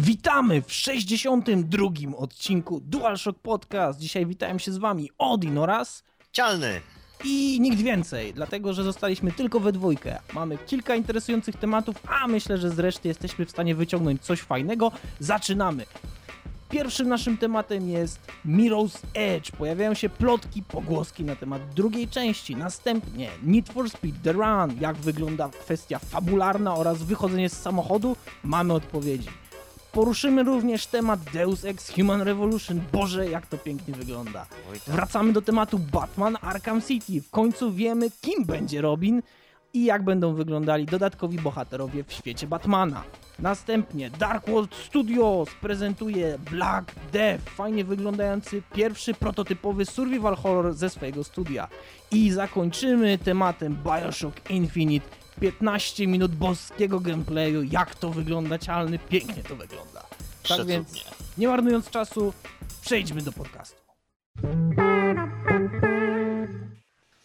Witamy w 62. odcinku DualShock Podcast. Dzisiaj witają się z wami Odin oraz Cialny. i nikt więcej, dlatego że zostaliśmy tylko we dwójkę. Mamy kilka interesujących tematów, a myślę, że z reszty jesteśmy w stanie wyciągnąć coś fajnego. Zaczynamy! Pierwszym naszym tematem jest Mirror's Edge. Pojawiają się plotki, pogłoski na temat drugiej części. Następnie Need for Speed The Run. Jak wygląda kwestia fabularna oraz wychodzenie z samochodu? Mamy odpowiedzi. Poruszymy również temat Deus Ex Human Revolution. Boże, jak to pięknie wygląda. Tak. Wracamy do tematu Batman Arkham City. W końcu wiemy, kim będzie Robin i jak będą wyglądali dodatkowi bohaterowie w świecie Batmana. Następnie Dark World Studios prezentuje Black Death, fajnie wyglądający pierwszy prototypowy survival horror ze swojego studia. I zakończymy tematem Bioshock Infinite. 15 minut boskiego gameplayu, jak to wygląda cialny, pięknie to wygląda. Tak Przecudnie. więc, nie marnując czasu, przejdźmy do podcastu.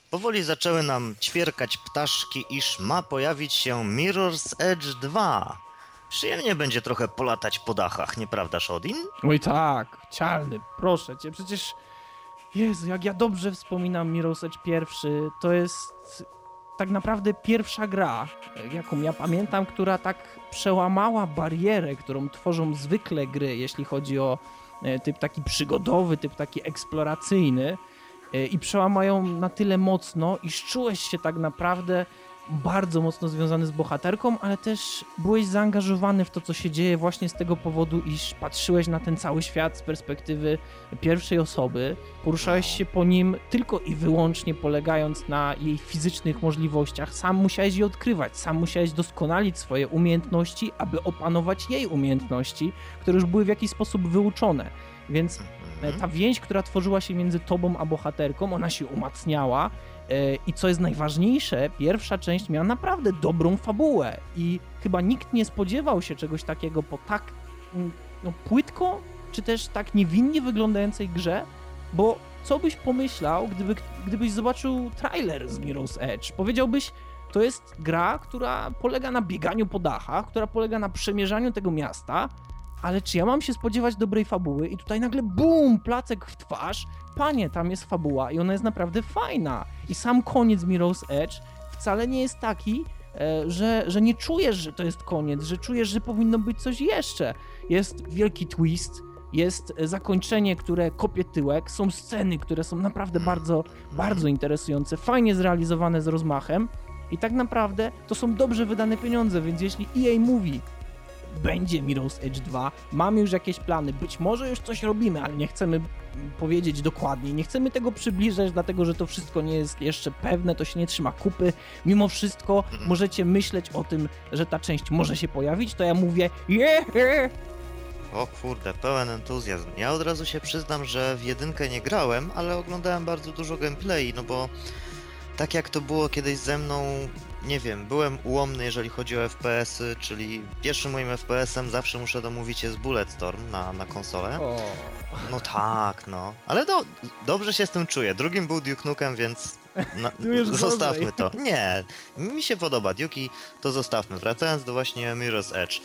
Powoli zaczęły nam ćwierkać ptaszki, iż ma pojawić się Mirror's Edge 2. Przyjemnie będzie trochę polatać po dachach, nieprawdaż Odin? Oj tak, cialny, proszę cię, przecież Jezu, jak ja dobrze wspominam Mirror's Edge pierwszy, to jest tak naprawdę pierwsza gra, jaką ja pamiętam, która tak przełamała barierę, którą tworzą zwykle gry, jeśli chodzi o e, typ taki przygodowy, typ taki eksploracyjny e, i przełamają na tyle mocno, iż czułeś się tak naprawdę bardzo mocno związany z bohaterką, ale też byłeś zaangażowany w to, co się dzieje właśnie z tego powodu, iż patrzyłeś na ten cały świat z perspektywy pierwszej osoby, poruszałeś się po nim tylko i wyłącznie polegając na jej fizycznych możliwościach. Sam musiałeś je odkrywać, sam musiałeś doskonalić swoje umiejętności, aby opanować jej umiejętności, które już były w jakiś sposób wyuczone. Więc Mhm. ta więź, która tworzyła się między tobą a bohaterką, ona się umacniała. E, I co jest najważniejsze, pierwsza część miała naprawdę dobrą fabułę. I chyba nikt nie spodziewał się czegoś takiego po tak mm, no, płytko, czy też tak niewinnie wyglądającej grze, bo co byś pomyślał, gdyby, gdybyś zobaczył trailer z Mirror's Edge? Powiedziałbyś, to jest gra, która polega na bieganiu po dachach, która polega na przemierzaniu tego miasta, ale czy ja mam się spodziewać dobrej fabuły? I tutaj nagle bum, placek w twarz. Panie, tam jest fabuła i ona jest naprawdę fajna. I sam koniec Mirror's Edge wcale nie jest taki, e, że, że nie czujesz, że to jest koniec, że czujesz, że powinno być coś jeszcze. Jest wielki twist, jest e, zakończenie, które kopie tyłek, są sceny, które są naprawdę bardzo, bardzo interesujące, fajnie zrealizowane z rozmachem. I tak naprawdę to są dobrze wydane pieniądze, więc jeśli EA mówi, będzie Mirror's Edge 2, mamy już jakieś plany, być może już coś robimy, ale nie chcemy powiedzieć dokładnie, nie chcemy tego przybliżać, dlatego że to wszystko nie jest jeszcze pewne, to się nie trzyma kupy. Mimo wszystko możecie myśleć o tym, że ta część może się pojawić, to ja mówię yeah! O kurde, pełen entuzjazm. Ja od razu się przyznam, że w jedynkę nie grałem, ale oglądałem bardzo dużo gameplay, no bo tak jak to było kiedyś ze mną, nie wiem, byłem ułomny, jeżeli chodzi o FPS-y, czyli pierwszym moim FPS-em zawsze muszę domówić jest Bulletstorm na, na konsolę. O, No tak, no. Ale do, dobrze się z tym czuję. Drugim był Duke Nukem, więc na, zostawmy gorzej. to. Nie, mi się podoba Duke, to zostawmy. Wracając do właśnie Mirror's Edge.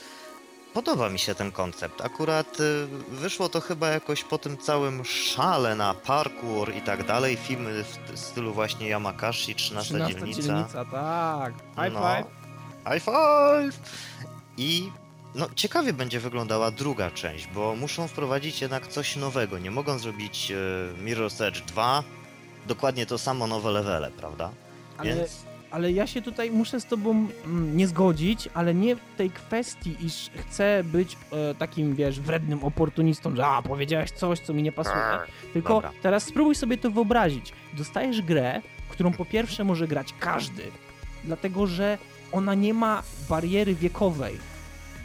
Podoba mi się ten koncept. Akurat y, wyszło to chyba jakoś po tym całym szale na parkour i tak dalej. Filmy w stylu właśnie Yamakashi, 13, 13 dzielnica. dzielnica, tak. High No. five. High five! I no, ciekawie będzie wyglądała druga część, bo muszą wprowadzić jednak coś nowego. Nie mogą zrobić e, Mirror's Edge 2, dokładnie to samo nowe levele, prawda? Ale, Więc ale ja się tutaj muszę z tobą mm, nie zgodzić, ale nie w tej kwestii, iż chcę być e, takim, wiesz, wrednym oportunistą, że a, powiedziałeś coś, co mi nie pasuje. Tylko dobra. teraz spróbuj sobie to wyobrazić. Dostajesz grę, którą po pierwsze może grać każdy, dlatego że ona nie ma bariery wiekowej.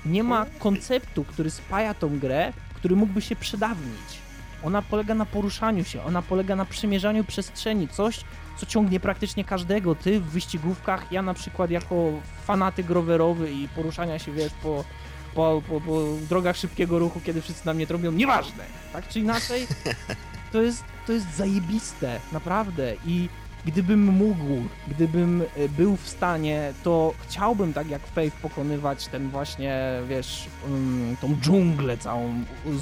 Nie ma konceptu, który spaja tą grę, który mógłby się przedawnić. Ona polega na poruszaniu się, ona polega na przemierzaniu przestrzeni, coś, co ciągnie praktycznie każdego. Ty w wyścigówkach, ja na przykład jako fanatyk rowerowy i poruszania się, wiesz, po, po, po, po drogach szybkiego ruchu, kiedy wszyscy na mnie robią, nieważne, tak czy inaczej, to jest, to jest zajebiste, naprawdę. I gdybym mógł, gdybym e, był w stanie, to chciałbym tak jak Faith pokonywać ten właśnie, wiesz, um, tą dżunglę całą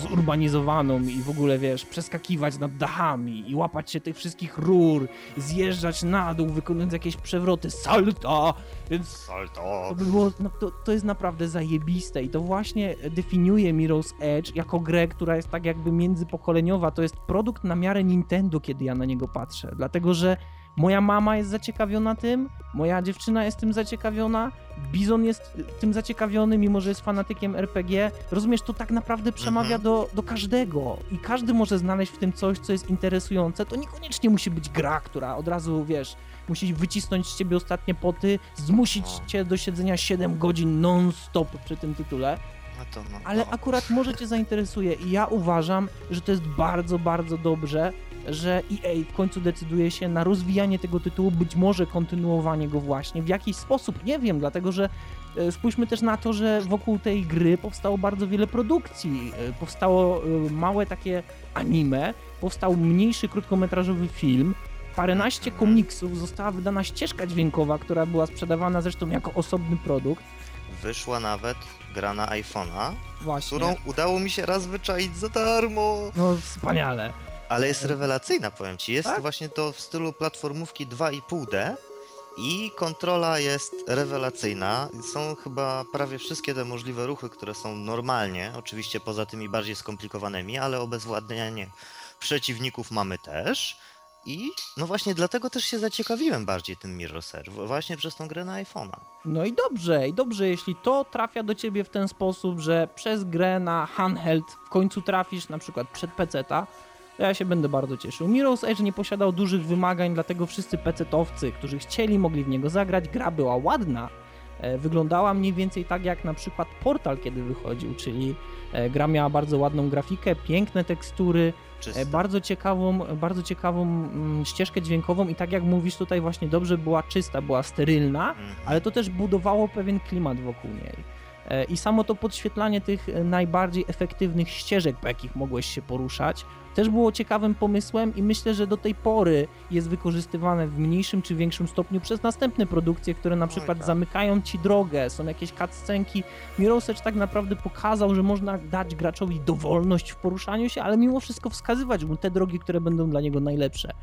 zurbanizowaną i w ogóle, wiesz, przeskakiwać nad dachami i łapać się tych wszystkich rur, zjeżdżać na dół, wykonując jakieś przewroty, salta, więc Salto. to, by było, no, to, to jest naprawdę zajebiste i to właśnie definiuje Mirror's Edge jako grę, która jest tak jakby międzypokoleniowa. To jest produkt na miarę Nintendo, kiedy ja na niego patrzę. Dlatego, że moja mama jest zaciekawiona tym, moja dziewczyna jest tym zaciekawiona, Bizon jest tym zaciekawiony, mimo że jest fanatykiem RPG. Rozumiesz, to tak naprawdę przemawia Mhm. do, do każdego i każdy może znaleźć w tym coś, co jest interesujące. To niekoniecznie musi być gra, która od razu, wiesz, musi wycisnąć z ciebie ostatnie poty, zmusić No. cię do siedzenia 7 godzin non-stop przy tym tytule, No to no. ale akurat może cię zainteresuje i ja uważam, że to jest bardzo, bardzo dobrze, że EA w końcu decyduje się na rozwijanie tego tytułu, być może kontynuowanie go właśnie w jakiś sposób, nie wiem, dlatego że e, spójrzmy też na to, że wokół tej gry powstało bardzo wiele produkcji, e, powstało e, małe takie anime, powstał mniejszy krótkometrażowy film, paręnaście komiksów, została wydana ścieżka dźwiękowa, która była sprzedawana zresztą jako osobny produkt, Wyszła nawet gra na iPhone'a, właśnie. którą udało mi się raz wyczaić za darmo. No wspaniale. Ale jest rewelacyjna, powiem ci. Jest Tak? właśnie to w stylu platformówki 2,5D i kontrola jest rewelacyjna. Są chyba prawie wszystkie te możliwe ruchy, które są normalnie, oczywiście poza tymi bardziej skomplikowanymi, ale obezwładnianie przeciwników mamy też. I no właśnie dlatego też się zaciekawiłem bardziej tym Mirror's Edge, właśnie przez tą grę na iPhone'a. No i dobrze, i dobrze, jeśli to trafia do ciebie w ten sposób, że przez grę na handheld w końcu trafisz na przykład przed PC-ta, to ja się będę bardzo cieszył. Mirror's Edge nie posiadał dużych wymagań, dlatego wszyscy PC-towcy, którzy chcieli, mogli w niego zagrać. Gra była ładna, e, wyglądała mniej więcej tak jak na przykład Portal kiedy wychodził, czyli e, gra miała bardzo ładną grafikę, piękne tekstury, Czyste. E, Bardzo ciekawą, bardzo ciekawą mm, ścieżkę dźwiękową i tak jak mówisz tutaj właśnie dobrze była czysta, była sterylna, Mhm. ale to też budowało pewien klimat wokół niej. E, I samo to podświetlanie tych e, najbardziej efektywnych ścieżek, po jakich mogłeś się poruszać, też było ciekawym pomysłem i myślę, że do tej pory jest wykorzystywane w mniejszym czy większym stopniu przez następne produkcje, które na przykład tak. zamykają ci drogę, są jakieś cutscenki. Mirror's Edge tak naprawdę pokazał, że można dać graczowi dowolność w poruszaniu się, ale mimo wszystko wskazywać mu te drogi, które będą dla niego najlepsze.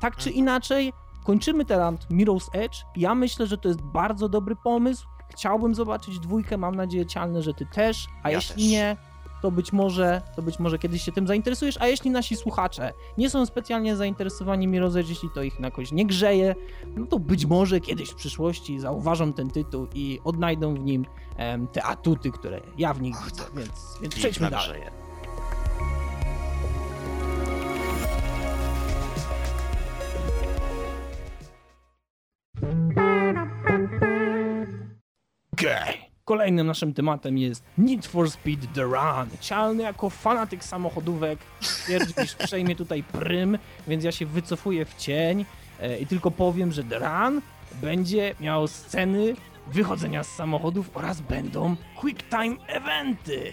Tak czy Mhm. inaczej, kończymy teraz Mirror's Edge. Ja myślę, że to jest bardzo dobry pomysł. Chciałbym zobaczyć dwójkę, mam nadzieję cialne, że ty też, a Ja jeśli też. nie, to być może, to być może kiedyś się tym zainteresujesz, a jeśli nasi słuchacze nie są specjalnie zainteresowani Edge, jeśli to ich jakoś nie grzeje, no to być może kiedyś w przyszłości zauważą ten tytuł i odnajdą w nim te atuty, które ja w nich Ach, widzę, tak. więc, więc przejdźmy dalej. nagrzeje. Okej. Kolejnym naszym tematem jest Need for Speed The Run. Cialny jako fanatyk samochodówek twierdzi, iż przejmie tutaj prym, więc ja się wycofuję w cień e, i tylko powiem, że The Run będzie miał sceny wychodzenia z samochodów oraz będą quick time eventy.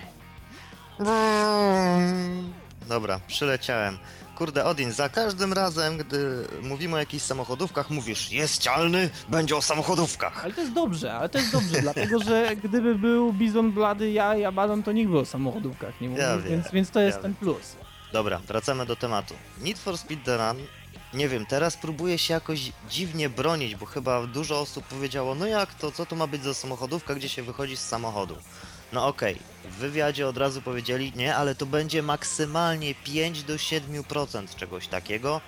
Dobra, przyleciałem. Kurde, Odin, za każdym razem, gdy mówimy o jakichś samochodówkach, mówisz, jest cialny, będzie o samochodówkach. Ale to jest dobrze, ale to jest dobrze, dlatego że gdyby był Bizon Blady, ja i Abaddon, to nikt by o samochodówkach nie mówił, Ja więc, więc to jest ja ten wiem. plus. Dobra, wracamy do tematu. Need for Speed The Run, nie wiem, teraz próbuję się jakoś dziwnie bronić, bo chyba dużo osób powiedziało, no jak to, co to ma być za samochodówka, gdzie się wychodzi z samochodu? No okej, w wywiadzie od razu powiedzieli, nie, ale to będzie maksymalnie 5 do 7% czegoś takiego,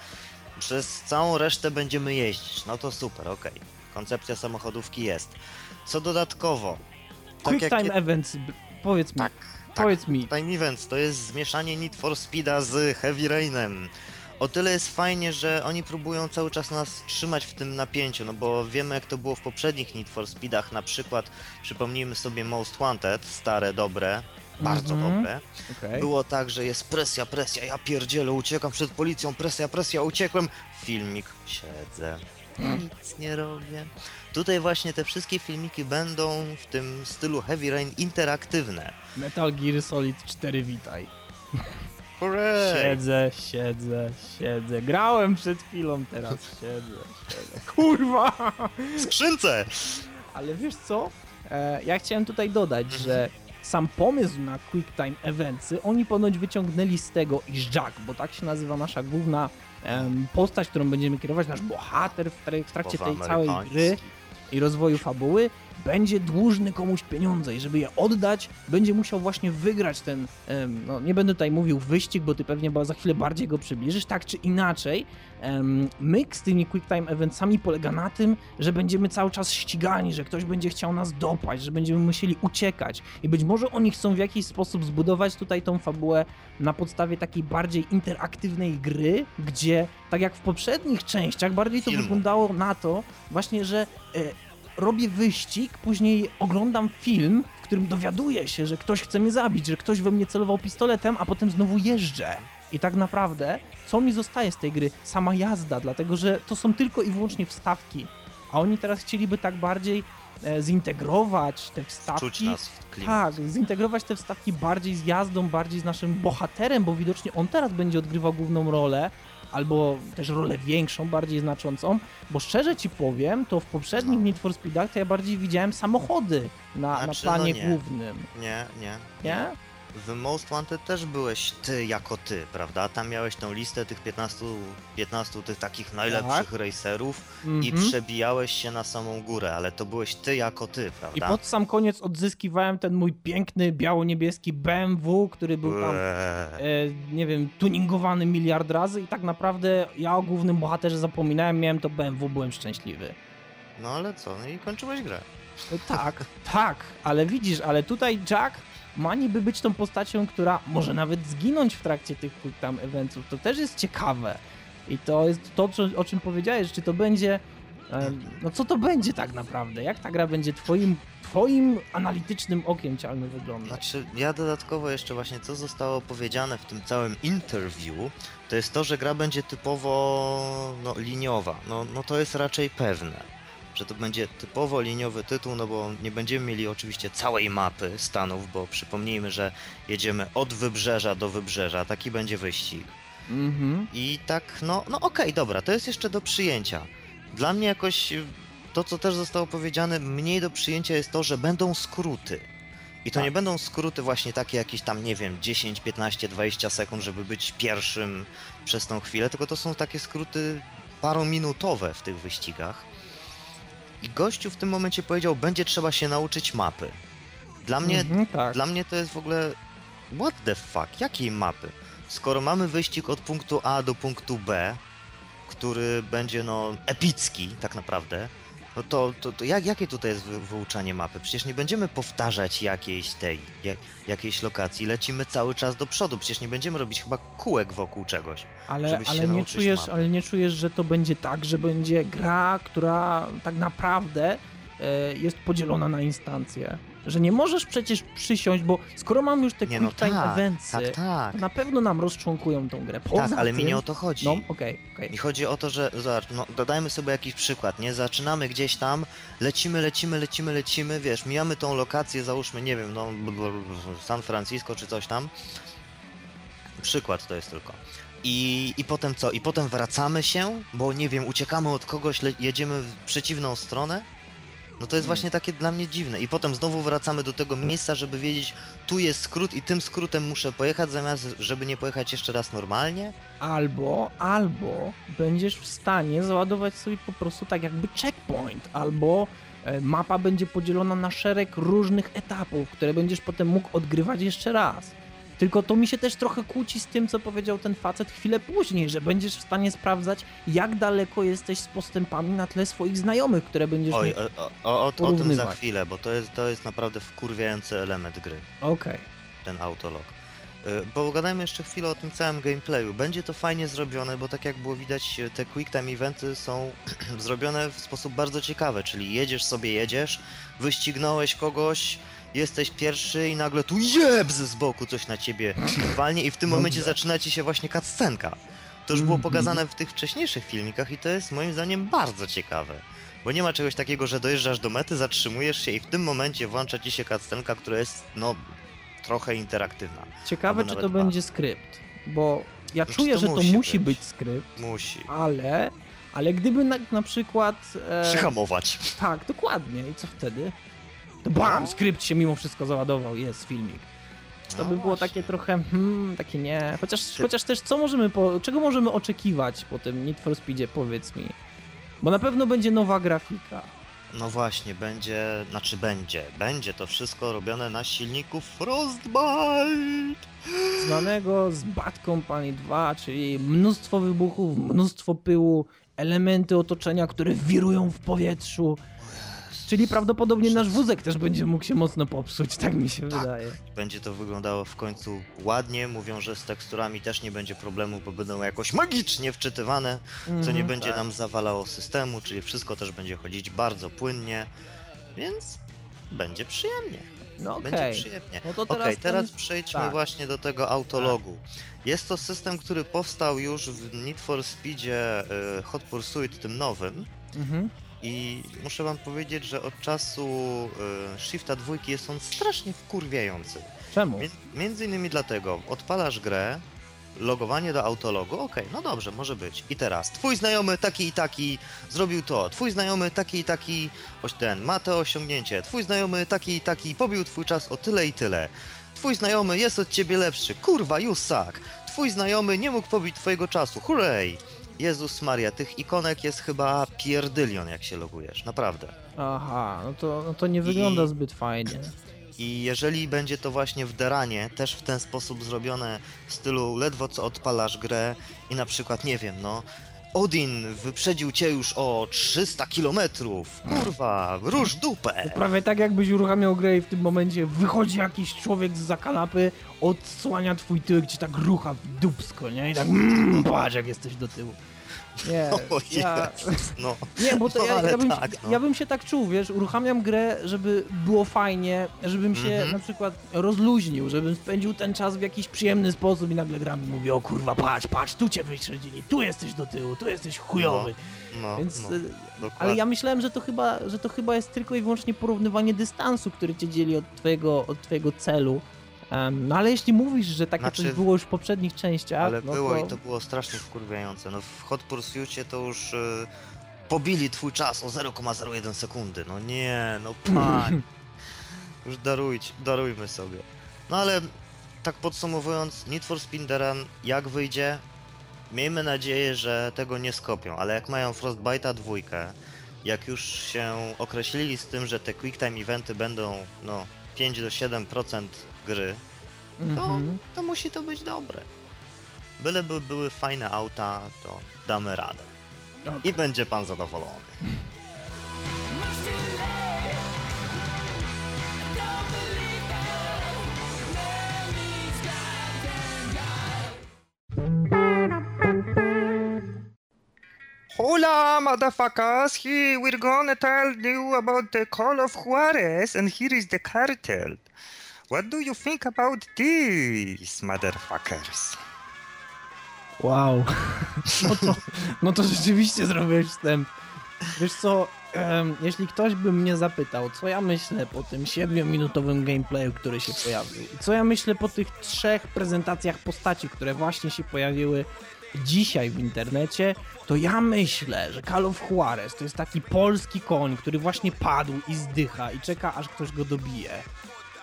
przez całą resztę będziemy jeździć. No to super, okej. Koncepcja samochodówki jest. Co dodatkowo? Quick jak time je- events, powiedz mi, Tak, powiedz mi, Time Events to jest zmieszanie Need for Speeda z Heavy Rainem. O tyle jest fajnie, że oni próbują cały czas nas trzymać w tym napięciu, no bo wiemy jak to było w poprzednich Need for Speedach, na przykład przypomnijmy sobie Most Wanted, stare, dobre, bardzo Mhm. dobre. Okej. Było tak, że jest presja, presja, ja pierdzielę, uciekam przed policją, presja, presja, uciekłem. Filmik, siedzę, nic nie robię. Tutaj właśnie te wszystkie filmiki będą w tym stylu Heavy Rain interaktywne. Metal Gear Solid 4 witaj. Hooray! Siedzę, siedzę, siedzę. Grałem przed chwilą, teraz siedzę, siedzę. Kurwa! W skrzynce! Ale wiesz co? E, ja chciałem tutaj dodać, że sam pomysł na QuickTime Eventsy oni ponoć wyciągnęli z tego, iż Jack, bo tak się nazywa nasza główna em, postać, którą będziemy kierować, nasz bohater w, tra- w trakcie tej całej gry i rozwoju fabuły, będzie dłużny komuś pieniądze i żeby je oddać, będzie musiał właśnie wygrać ten, no nie będę tutaj mówił wyścig, bo ty pewnie za chwilę bardziej go przybliżysz, tak czy inaczej, myk z tymi QuickTime Eventsami polega na tym, że będziemy cały czas ścigani, że ktoś będzie chciał nas dopaść, że będziemy musieli uciekać. I być może oni chcą w jakiś sposób zbudować tutaj tą fabułę na podstawie takiej bardziej interaktywnej gry, gdzie tak jak w poprzednich częściach bardziej to wyglądało na to właśnie, że e, robię wyścig, później oglądam film, w którym dowiaduję się, że ktoś chce mnie zabić, że ktoś we mnie celował pistoletem, a potem znowu jeżdżę. I tak naprawdę, co mi zostaje z tej gry? Sama jazda, dlatego że to są tylko i wyłącznie wstawki. A oni teraz chcieliby tak bardziej e, zintegrować te Czuć wstawki. nas w klimat. Tak, zintegrować te wstawki bardziej z jazdą, bardziej z naszym bohaterem, bo widocznie on teraz będzie odgrywał główną rolę, albo też rolę większą, bardziej znaczącą, bo szczerze ci powiem, to w poprzednich No. Need for Speedach to ja bardziej widziałem samochody na, na Znaczy, planie no głównym, Nie, nie. nie? W Most Wanted też byłeś ty jako ty, prawda? Tam miałeś tą listę tych 15, 15 tych takich najlepszych racerów i Mhm. przebijałeś się na samą górę, ale to byłeś ty jako ty, I prawda? pod sam koniec odzyskiwałem ten mój piękny, biało-niebieski BMW, który był tam Eee, e, nie wiem, tuningowany miliard razy i tak naprawdę ja o głównym bohaterze zapominałem, miałem to BMW, byłem szczęśliwy. No ale co? No i kończyłeś grę. No tak, tak, ale widzisz, ale tutaj Jack ma niby być tą postacią, która może nawet zginąć w trakcie tych quick time eventów. To też jest ciekawe. I to jest to, o czym powiedziałeś, czy to będzie. No co to będzie tak naprawdę? Jak ta gra będzie twoim, twoim analitycznym okiem cialnym wyglądać? Znaczy, ja dodatkowo jeszcze właśnie, co zostało powiedziane w tym całym interview, to jest to, że gra będzie typowo no, liniowa. No, no to jest raczej pewne, że to będzie typowo liniowy tytuł, no bo nie będziemy mieli oczywiście całej mapy Stanów, bo przypomnijmy, że jedziemy od wybrzeża do wybrzeża, taki będzie wyścig. Mhm. I tak, no, no okej, dobra, to jest jeszcze do przyjęcia. Dla mnie jakoś y, to, co też zostało powiedziane, mniej do przyjęcia jest to, że będą skróty. I to Tak. nie będą skróty właśnie takie jakieś tam, nie wiem, 10, 15, 20 sekund, żeby być pierwszym przez tą chwilę, tylko to są takie skróty parominutowe w tych wyścigach. I gościu w tym momencie powiedział, będzie trzeba się nauczyć mapy. Dla mnie Mhm, tak. dla mnie to jest w ogóle. What the fuck? Jakiej mapy? Skoro mamy wyścig od punktu A do punktu B, który będzie no epicki tak naprawdę, no to, to, to jak, jakie tutaj jest wy, wyuczanie mapy? Przecież nie będziemy powtarzać jakiejś tej, jak, jakiejś lokacji, lecimy cały czas do przodu, przecież nie będziemy robić chyba kółek wokół czegoś. Ale, ale, nie czujesz, mapy. ale nie czujesz, że to będzie tak, że będzie gra, która tak naprawdę e, jest podzielona na instancje. Że nie możesz przecież przysiąść, bo skoro mam już te Nie no quick time tak, eventsy, tak, tak. na pewno nam rozczłonkują tą grę. Poza Tak, ale mi tym, nie o to chodzi. No, okej, okej. Mi chodzi o to, że zobacz, no, dodajmy sobie jakiś przykład, nie? Zaczynamy gdzieś tam, lecimy, lecimy, lecimy, lecimy, wiesz, mijamy tą lokację, załóżmy, nie wiem, no, San Francisco czy coś tam. Przykład to jest tylko. I, I potem co? I potem wracamy się, bo nie wiem, uciekamy od kogoś, jedziemy w przeciwną stronę? No to jest właśnie takie dla mnie dziwne. I potem znowu wracamy do tego miejsca, żeby wiedzieć, tu jest skrót i tym skrótem muszę pojechać, zamiast żeby nie pojechać jeszcze raz normalnie? Albo, albo będziesz w stanie załadować sobie po prostu tak jakby checkpoint, albo e, mapa będzie podzielona na szereg różnych etapów, które będziesz potem mógł odgrywać jeszcze raz. Tylko to mi się też trochę kłóci z tym, co powiedział ten facet chwilę później, że będziesz w stanie sprawdzać, jak daleko jesteś z postępami na tle swoich znajomych, które będziesz Oj, o, o, o, o tym za chwilę, bo to jest, to jest naprawdę wkurwiający element gry, Okej. ten autolog. Y, Pogadajmy jeszcze chwilę o tym całym gameplayu. Będzie to fajnie zrobione, bo tak jak było widać, y, te quick time eventy są zrobione w sposób bardzo ciekawy, czyli jedziesz sobie, jedziesz, wyścignąłeś kogoś, jesteś pierwszy i nagle tu jebz z boku coś na ciebie walnie i w tym momencie zaczyna ci się właśnie cutscenka. To już było Mhm. pokazane w tych wcześniejszych filmikach i to jest moim zdaniem bardzo ciekawe. Bo nie ma czegoś takiego, że dojeżdżasz do mety, zatrzymujesz się i w tym momencie włącza ci się cutscenka, która jest, no, trochę interaktywna. Ciekawe, czy to dwa. będzie skrypt. bo ja Znaczy, czuję, to że to musi musi być. być skrypt, Musi. ale, ale gdyby na, na przykład... E, Przyhamować. tak, dokładnie. I co wtedy? To bam, skrypt się mimo wszystko załadował, jest filmik. To No by było właśnie. takie trochę, hmm, takie nie. Chociaż, Ty- chociaż też co możemy, po, czego możemy oczekiwać po tym Need for Speedzie, powiedz mi. Bo na pewno będzie nowa grafika. No właśnie, będzie, znaczy będzie, będzie to wszystko robione na silniku Frostbite. Znanego z Bad Company 2, czyli mnóstwo wybuchów, mnóstwo pyłu, elementy otoczenia, które wirują w powietrzu. Czyli prawdopodobnie nasz wózek też będzie mógł się mocno popsuć, tak mi się Tak. wydaje. Będzie to wyglądało w końcu ładnie. Mówią, że z teksturami też nie będzie problemu, bo będą jakoś magicznie wczytywane, co nie Mhm. będzie nam zawalało systemu, czyli wszystko też będzie chodzić bardzo płynnie, więc będzie przyjemnie. No Będzie okej. przyjemnie. No to teraz, teraz ten- przejdźmy tak. właśnie do tego autologu. Jest to system, który powstał już w Need for Speedzie y, Hot Pursuit, tym nowym. Mhm. I muszę wam powiedzieć, że od czasu y, Shifta 2 jest on strasznie wkurwiający. Czemu? Między innymi dlatego, odpalasz grę, logowanie do autologu, okej, no dobrze, może być. I teraz, twój znajomy taki i taki zrobił to, twój znajomy taki i taki, oś ten, ma to osiągnięcie, twój znajomy taki i taki pobił twój czas o tyle i tyle. Twój znajomy jest od ciebie lepszy, kurwa, you suck. Twój znajomy nie mógł pobić twojego czasu, hurray! Jezus Maria, tych ikonek jest chyba pierdylion, jak się logujesz, naprawdę. Aha, no to, no to nie wygląda zbyt fajnie. I jeżeli będzie to właśnie w Deranie też w ten sposób zrobione w stylu ledwo co odpalasz grę i na przykład, nie wiem, no Odin wyprzedził cię już o 300 kilometrów, kurwa, rusz dupę. Prawie tak jakbyś uruchamiał grę i w tym momencie wychodzi jakiś człowiek z kanapy, odsłania twój tyłek, ci tak rucha dupsko, nie? I tak mmm, patrz jak jesteś do tyłu. Nie, O ja, Jezus, no. nie, bo to No, ja, ja, bym, tak, no. ja bym się tak czuł, wiesz, uruchamiam grę, żeby było fajnie, żebym się Mhm. na przykład rozluźnił, żebym spędził ten czas w jakiś przyjemny sposób i nagle gra mi mówi, o kurwa, patrz, patrz, tu cię wyśledzili, tu jesteś do tyłu, tu jesteś chujowy. No, Więc, no, y, ale ja myślałem, że to, chyba, że to chyba jest tylko i wyłącznie porównywanie dystansu, który cię dzieli od twojego, od twojego celu. No ale jeśli mówisz, że takie Znaczy- coś było już w poprzednich częściach, Ale no było to... i to było strasznie wkurwiające. No w Hot Pursuitie to już y, pobili twój czas o 0,01 sekundy. No nie, no pań. Już darujcie, darujmy sobie. No ale tak podsumowując, Need for Speed Run jak wyjdzie, miejmy nadzieję, że tego nie skopią, ale jak mają Frostbite'a dwójkę, jak już się określili z tym, że te quick time eventy będą no 5 do 7% gry, to, Mhm. to musi to być dobre. Byleby były fajne auta, to damy radę. Okej. I będzie pan zadowolony. Hola, motherfuckers! Here we're gonna tell you about the Call of Juarez, and here is the cartel. What do you think about this, motherfuckers? Wow. No to, no to rzeczywiście zrobiłeś wstęp. Wiesz co, em, jeśli ktoś by mnie zapytał, co ja myślę po tym 7-minutowym gameplayu, który się pojawił, co ja myślę po tych trzech prezentacjach postaci, które właśnie się pojawiły dzisiaj w internecie, to ja myślę, że Call of Juarez to jest taki polski koń, który właśnie padł i zdycha i czeka, aż ktoś go dobije.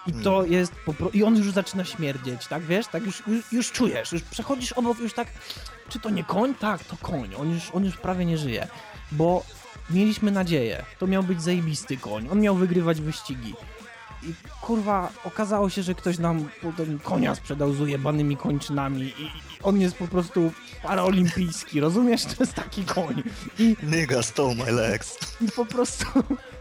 I to jest po pro... I on już zaczyna śmierdzieć, tak wiesz? Tak już, już, już czujesz, już przechodzisz obok, już tak. Czy to nie koń? Tak, to koń. On już, on już prawie nie żyje. Bo mieliśmy nadzieję. To miał być zajebisty koń. On miał wygrywać wyścigi. I kurwa, okazało się, że ktoś nam potem konia sprzedał z ujebanymi kończynami i on jest po prostu paraolimpijski, rozumiesz? To jest taki koń. I, Nigga stole my legs. i po prostu,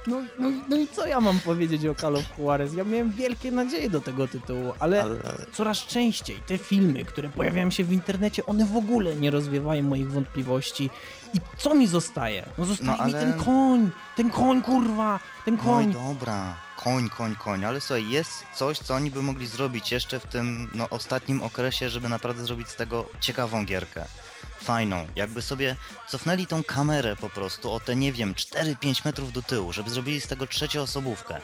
no, no, no i co ja mam powiedzieć o Call of Juarez? Ja miałem wielkie nadzieje do tego tytułu, ale Ale, coraz częściej te filmy, które pojawiają się w internecie, one w ogóle nie rozwiewają moich wątpliwości. I co mi zostaje? No zostaje No, mi ale- ten koń, ten koń, kurwa, ten No koń. dobra, koń, koń, koń, ale słuchaj, jest coś, co oni by mogli zrobić jeszcze w tym no, ostatnim okresie, żeby naprawdę zrobić z tego ciekawą gierkę. Fajną. Jakby sobie cofnęli tą kamerę po prostu o te, nie wiem, 4-5 metrów do tyłu, żeby zrobili z tego trzecioosobówkę.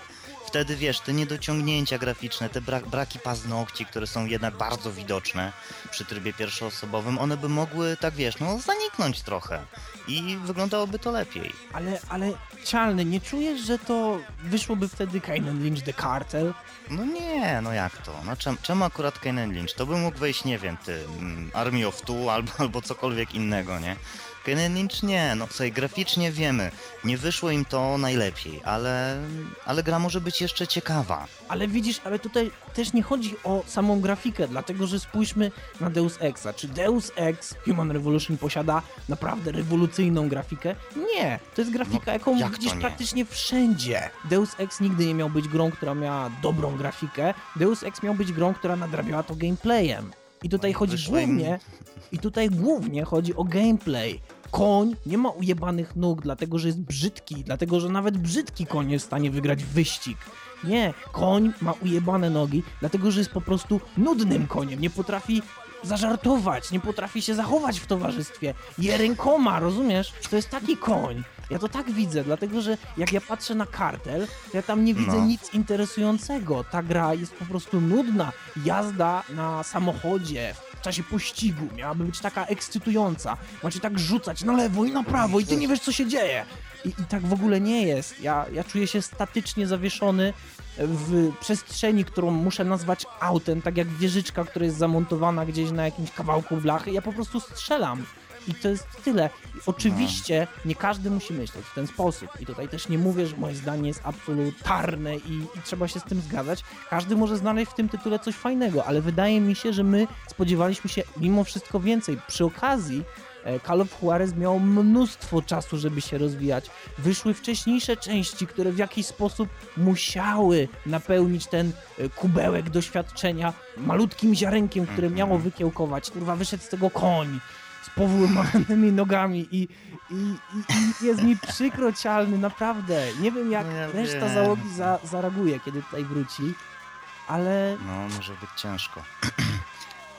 Wtedy wiesz, te niedociągnięcia graficzne, te bra braki paznokci, które są jednak bardzo widoczne przy trybie pierwszoosobowym, one by mogły, tak wiesz, no zaniknąć trochę i wyglądałoby to lepiej. Ale, ale Cialny, nie czujesz, że to wyszłoby wtedy Kainen Lynch The Cartel? No nie, no jak to? No czem, czemu akurat Kainen Lynch? To by mógł wejść, nie wiem, ty, mm, Army of Two albo, albo cokolwiek innego, nie? Kainen Lynch nie, no sobie graficznie wiemy, nie wyszło im to najlepiej, ale, ale gra może być jeszcze ciekawa. Ale widzisz, ale tutaj też nie chodzi o samą grafikę, dlatego że spójrzmy na Deus Exa. Czy Deus Ex Human Revolution posiada naprawdę rewolucyjną grafikę? Nie, to jest grafika, No, jaką jak widzisz nie? praktycznie wszędzie. Deus Ex nigdy nie miał być grą, która miała dobrą grafikę. Deus Ex miał być grą, która nadrabiała to gameplayem. I tutaj chodzi Wyszło im- głównie, i tutaj głównie chodzi o gameplay. Koń nie ma ujebanych nóg, dlatego że jest brzydki, dlatego że nawet brzydki koń jest w stanie wygrać wyścig. Nie, koń ma ujebane nogi, dlatego że jest po prostu nudnym koniem, nie potrafi zażartować, nie potrafi się zachować w towarzystwie. Je rękoma, rozumiesz? To jest taki koń. Ja to tak widzę, dlatego że jak ja patrzę na kartel, to ja tam nie widzę No. nic interesującego. Ta gra jest po prostu nudna. Jazda na samochodzie w czasie pościgu miałaby być taka ekscytująca. Macie tak rzucać na lewo i na prawo i ty nie wiesz co się dzieje. I, i tak w ogóle nie jest. Ja, ja czuję się statycznie zawieszony w przestrzeni, którą muszę nazwać autem, tak jak wieżyczka, która jest zamontowana gdzieś na jakimś kawałku blachy. Ja po prostu strzelam. I to jest tyle. Oczywiście nie każdy musi myśleć w ten sposób. I tutaj też nie mówię, że moje zdanie jest absolutarne i, i trzeba się z tym zgadzać. Każdy może znaleźć w tym tytule coś fajnego, ale wydaje mi się, że my spodziewaliśmy się mimo wszystko więcej. Przy okazji e, Call of Juarez miało mnóstwo czasu, żeby się rozwijać. Wyszły wcześniejsze części, które w jakiś sposób musiały napełnić ten e, kubełek doświadczenia malutkim ziarenkiem, które miało wykiełkować. Kurwa, wyszedł z tego koń powyłamanymi nogami i, i, i, i jest mi przykro cialny, naprawdę. Nie wiem jak No reszta wiem. załogi za, zareaguje, kiedy tutaj wróci, ale No, może być ciężko.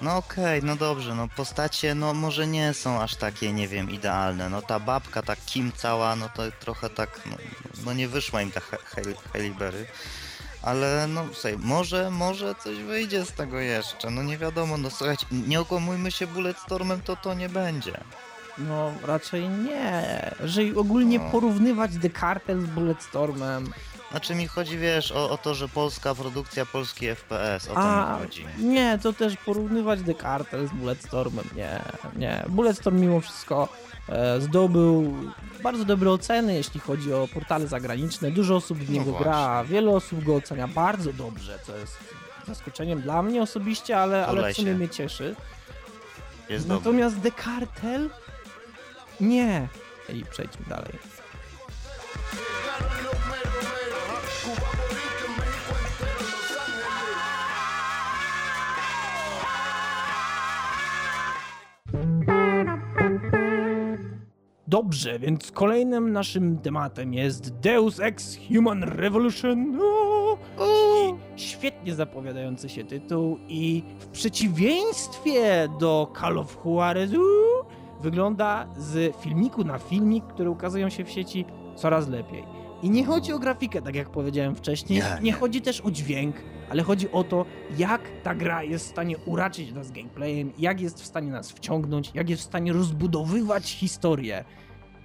No okej, no dobrze, no postacie, no może nie są aż takie, nie wiem, idealne. No ta babka, ta Kim cała, no to trochę tak, no, no nie wyszła im ta He- Hailey- Berry. Ale no słuchaj, może, może coś wyjdzie z tego jeszcze, no nie wiadomo, no słuchajcie, nie okłamujmy się Bulletstormem, to to nie będzie. no raczej nie. Jeżeli ogólnie No. porównywać The Cartel z Bulletstormem, Znaczy mi chodzi, wiesz, o, o to, że polska produkcja, polski FPS, o to a mi chodzi. nie, to też porównywać The Cartel z Bulletstormem, nie, nie. Bulletstorm mimo wszystko e, zdobył bardzo dobre oceny, jeśli chodzi o portale zagraniczne. Dużo osób w No niego gra, wiele osób go ocenia bardzo dobrze, co jest zaskoczeniem dla mnie osobiście, ale, ale w sumie mnie cieszy. Jest dobry. Natomiast The Cartel? Nie. I przejdźmy dalej. Dobrze, więc kolejnym naszym tematem jest Deus Ex Human Revolution. O! I świetnie zapowiadający się tytuł i w przeciwieństwie do Call of Juarez wygląda z filmiku na filmik, które ukazują się w sieci coraz lepiej. I nie chodzi o grafikę, tak jak powiedziałem wcześniej, Nie, nie, nie. chodzi też o dźwięk, ale chodzi o to, jak ta gra jest w stanie uraczyć nas gameplayem, jak jest w stanie nas wciągnąć, jak jest w stanie rozbudowywać historię.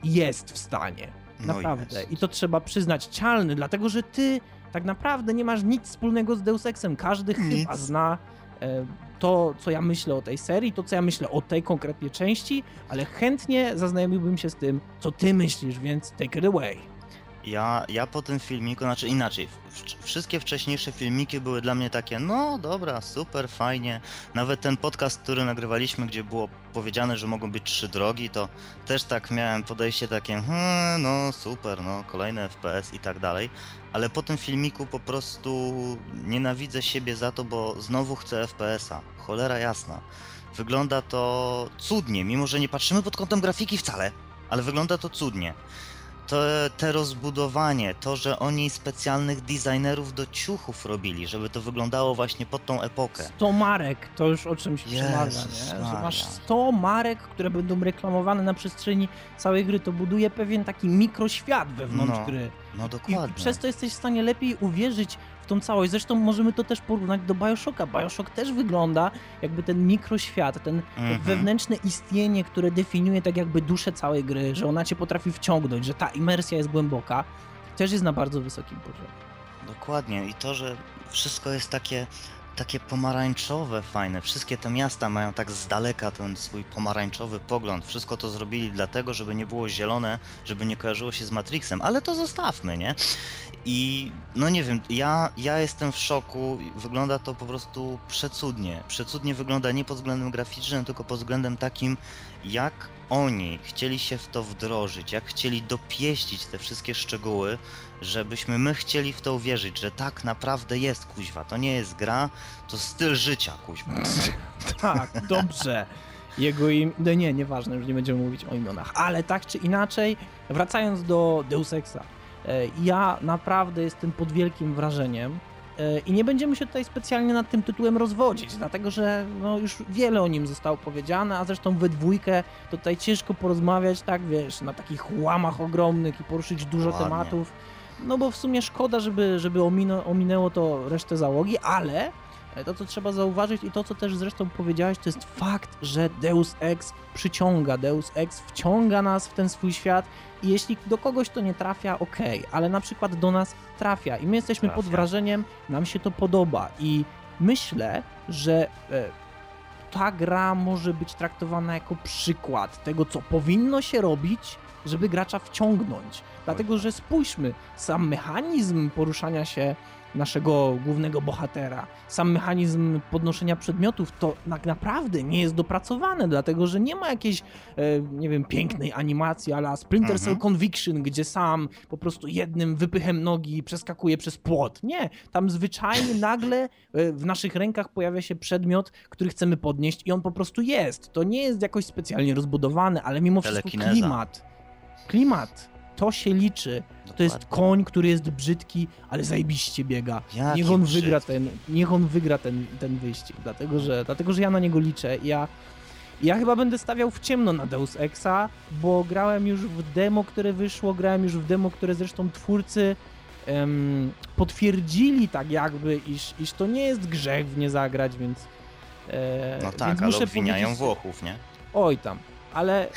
Jest w stanie. No Naprawdę. jest. I to trzeba przyznać cialny, dlatego że ty tak naprawdę nie masz nic wspólnego z Deus Exem. Każdy Nic. chyba zna e, to, co ja myślę o tej serii, to, co ja myślę o tej konkretnie części, ale chętnie zaznajomiłbym się z tym, co ty myślisz, więc take it away. Ja, ja po tym filmiku, znaczy inaczej, w- wszystkie wcześniejsze filmiki były dla mnie takie, no dobra, super, fajnie. Nawet ten podcast, który nagrywaliśmy, gdzie było powiedziane, że mogą być trzy drogi, to też tak miałem podejście takie, hmm, no super, no kolejny FPS i tak dalej. Ale po tym filmiku po prostu nienawidzę siebie za to, bo znowu chcę FPS-a. Cholera jasna. Wygląda to cudnie, mimo że nie patrzymy pod kątem grafiki wcale, ale wygląda to cudnie to, te rozbudowanie, to, że oni specjalnych designerów do ciuchów robili, żeby to wyglądało właśnie pod tą epokę. 100 marek, to już o czymś przemawia, nie? Że masz 100 marek, które będą reklamowane na przestrzeni całej gry, to buduje pewien taki mikroświat wewnątrz No, gry. No I dokładnie. przez to jesteś w stanie lepiej uwierzyć w tą całość. Zresztą możemy to też porównać do Bioshocka. Bioshock też wygląda jakby ten mikroświat, ten Mhm. wewnętrzne istnienie, które definiuje tak jakby duszę całej gry, że ona cię potrafi wciągnąć, że ta imersja jest głęboka, też jest na bardzo wysokim poziomie. Dokładnie. I to, że wszystko jest takie, takie pomarańczowe, fajne. Wszystkie te miasta mają tak z daleka ten swój pomarańczowy pogląd. Wszystko to zrobili dlatego, żeby nie było zielone, żeby nie kojarzyło się z Matrixem. Ale to zostawmy, nie? I no nie wiem, ja, ja jestem w szoku. Wygląda to po prostu przecudnie. Przecudnie wygląda nie pod względem graficznym, tylko pod względem takim, jak oni chcieli się w to wdrożyć, jak chcieli dopieścić te wszystkie szczegóły, żebyśmy my chcieli w to uwierzyć, że tak naprawdę jest kuźwa. To nie jest gra, to styl życia kuźwa. Tak, dobrze. Jego im... No nie, nieważne, już nie będziemy mówić o imionach. Ale tak czy inaczej, wracając do Deus Exa, e, ja naprawdę jestem pod wielkim wrażeniem e, i nie będziemy się tutaj specjalnie nad tym tytułem rozwodzić, dlatego że no, już wiele o nim zostało powiedziane, a zresztą we dwójkę to tutaj ciężko porozmawiać, tak wiesz, na takich łamach ogromnych i poruszyć dużo Ładnie. tematów. No bo w sumie szkoda, żeby, żeby omino, ominęło to resztę załogi, ale E, to, co trzeba zauważyć i to, co też zresztą powiedziałeś, to jest fakt, że Deus Ex przyciąga, Deus Ex wciąga nas w ten swój świat i jeśli do kogoś to nie trafia, okej, ale na przykład do nas trafia i my jesteśmy pod Trafia. wrażeniem, nam się to podoba i myślę, że e, ta gra może być traktowana jako przykład tego, co powinno się robić, żeby gracza wciągnąć. Dlatego, że spójrzmy, sam mechanizm poruszania się naszego głównego bohatera, sam mechanizm podnoszenia przedmiotów, to tak naprawdę nie jest dopracowane, dlatego że nie ma jakiejś, e, nie wiem, pięknej animacji ala Splinter Cell Mhm. Conviction, gdzie sam po prostu jednym wypychem nogi przeskakuje przez płot. Nie, tam zwyczajnie nagle e, w naszych rękach pojawia się przedmiot, który chcemy podnieść i on po prostu jest. To nie jest jakoś specjalnie rozbudowany, ale mimo wszystko klimat. Klimat. To się liczy. To jest Dokładnie. koń, który jest brzydki, ale zajebiście biega. Jaki niech on brzydki. wygra ten, niech on wygra ten, ten wyścig, dlatego że, dlatego że ja na niego liczę. Ja, ja chyba będę stawiał w ciemno na Deus Exa, bo grałem już w demo, które wyszło, grałem już w demo, które zresztą twórcy em, potwierdzili tak jakby, iż, iż to nie jest grzech w nie zagrać, więc e, No więc tak, ale muszę obwiniają Włochów, nie? Oj tam, ale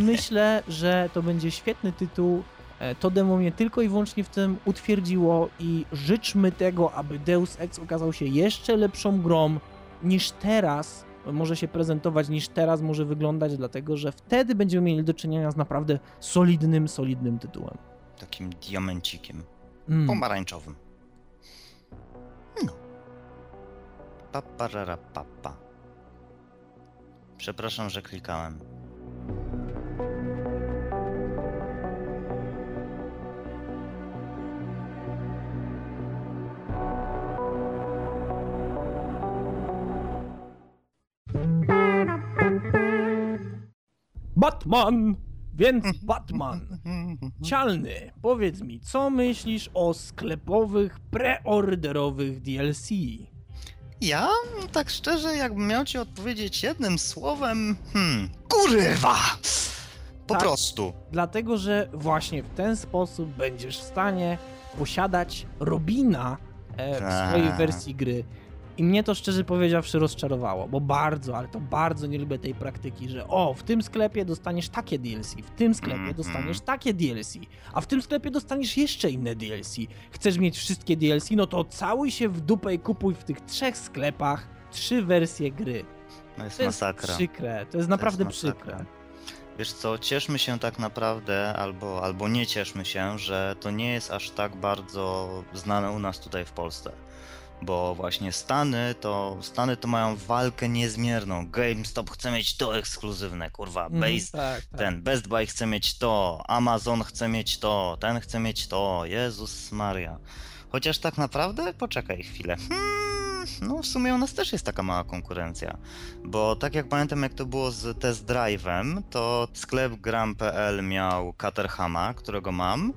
myślę, że to będzie świetny tytuł. E, To demo mnie tylko i wyłącznie w tym utwierdziło i życzmy tego, aby Deus Ex okazał się jeszcze lepszą grą niż teraz może się prezentować, niż teraz może wyglądać, dlatego że wtedy będziemy mieli do czynienia z naprawdę solidnym, solidnym tytułem. Takim diamencikiem. Mm. Pomarańczowym. No. Paparara papa. Przepraszam, że klikałem. Batman! Więc Batman! Cialny, powiedz mi, co myślisz o sklepowych, preorderowych DLC? Ja, tak szczerze, jakbym miał ci odpowiedzieć jednym słowem, hmm, kurwa! Po Tak. prostu. Dlatego, że właśnie w ten sposób będziesz w stanie posiadać Robina e, w Tak. swojej wersji gry. I mnie to szczerze powiedziawszy rozczarowało, bo bardzo, ale to bardzo nie lubię tej praktyki, że o, w tym sklepie dostaniesz takie DLC, w tym sklepie Mhm. dostaniesz takie DLC, a w tym sklepie dostaniesz jeszcze inne DLC. Chcesz mieć wszystkie DLC, no to całuj się w dupę i kupuj w tych trzech sklepach trzy wersje gry. No jest To jest masakra. przykre, to jest naprawdę masakra. przykre. Wiesz co, cieszmy się tak naprawdę, albo, albo nie cieszmy się, że to nie jest aż tak bardzo znane u nas tutaj w Polsce. Bo właśnie Stany to, Stany to mają walkę niezmierną. GameStop chce mieć to ekskluzywne, kurwa. Mhm, Base, tak, tak. ten Best Buy chce mieć to, Amazon chce mieć to, ten chce mieć to. Jezus Maria. Chociaż tak naprawdę, poczekaj chwilę. Hmm, no w sumie u nas też jest taka mała konkurencja. Bo tak jak pamiętam, jak to było z test drive'em, to sklep gram.pl miał Caterhama, którego mam.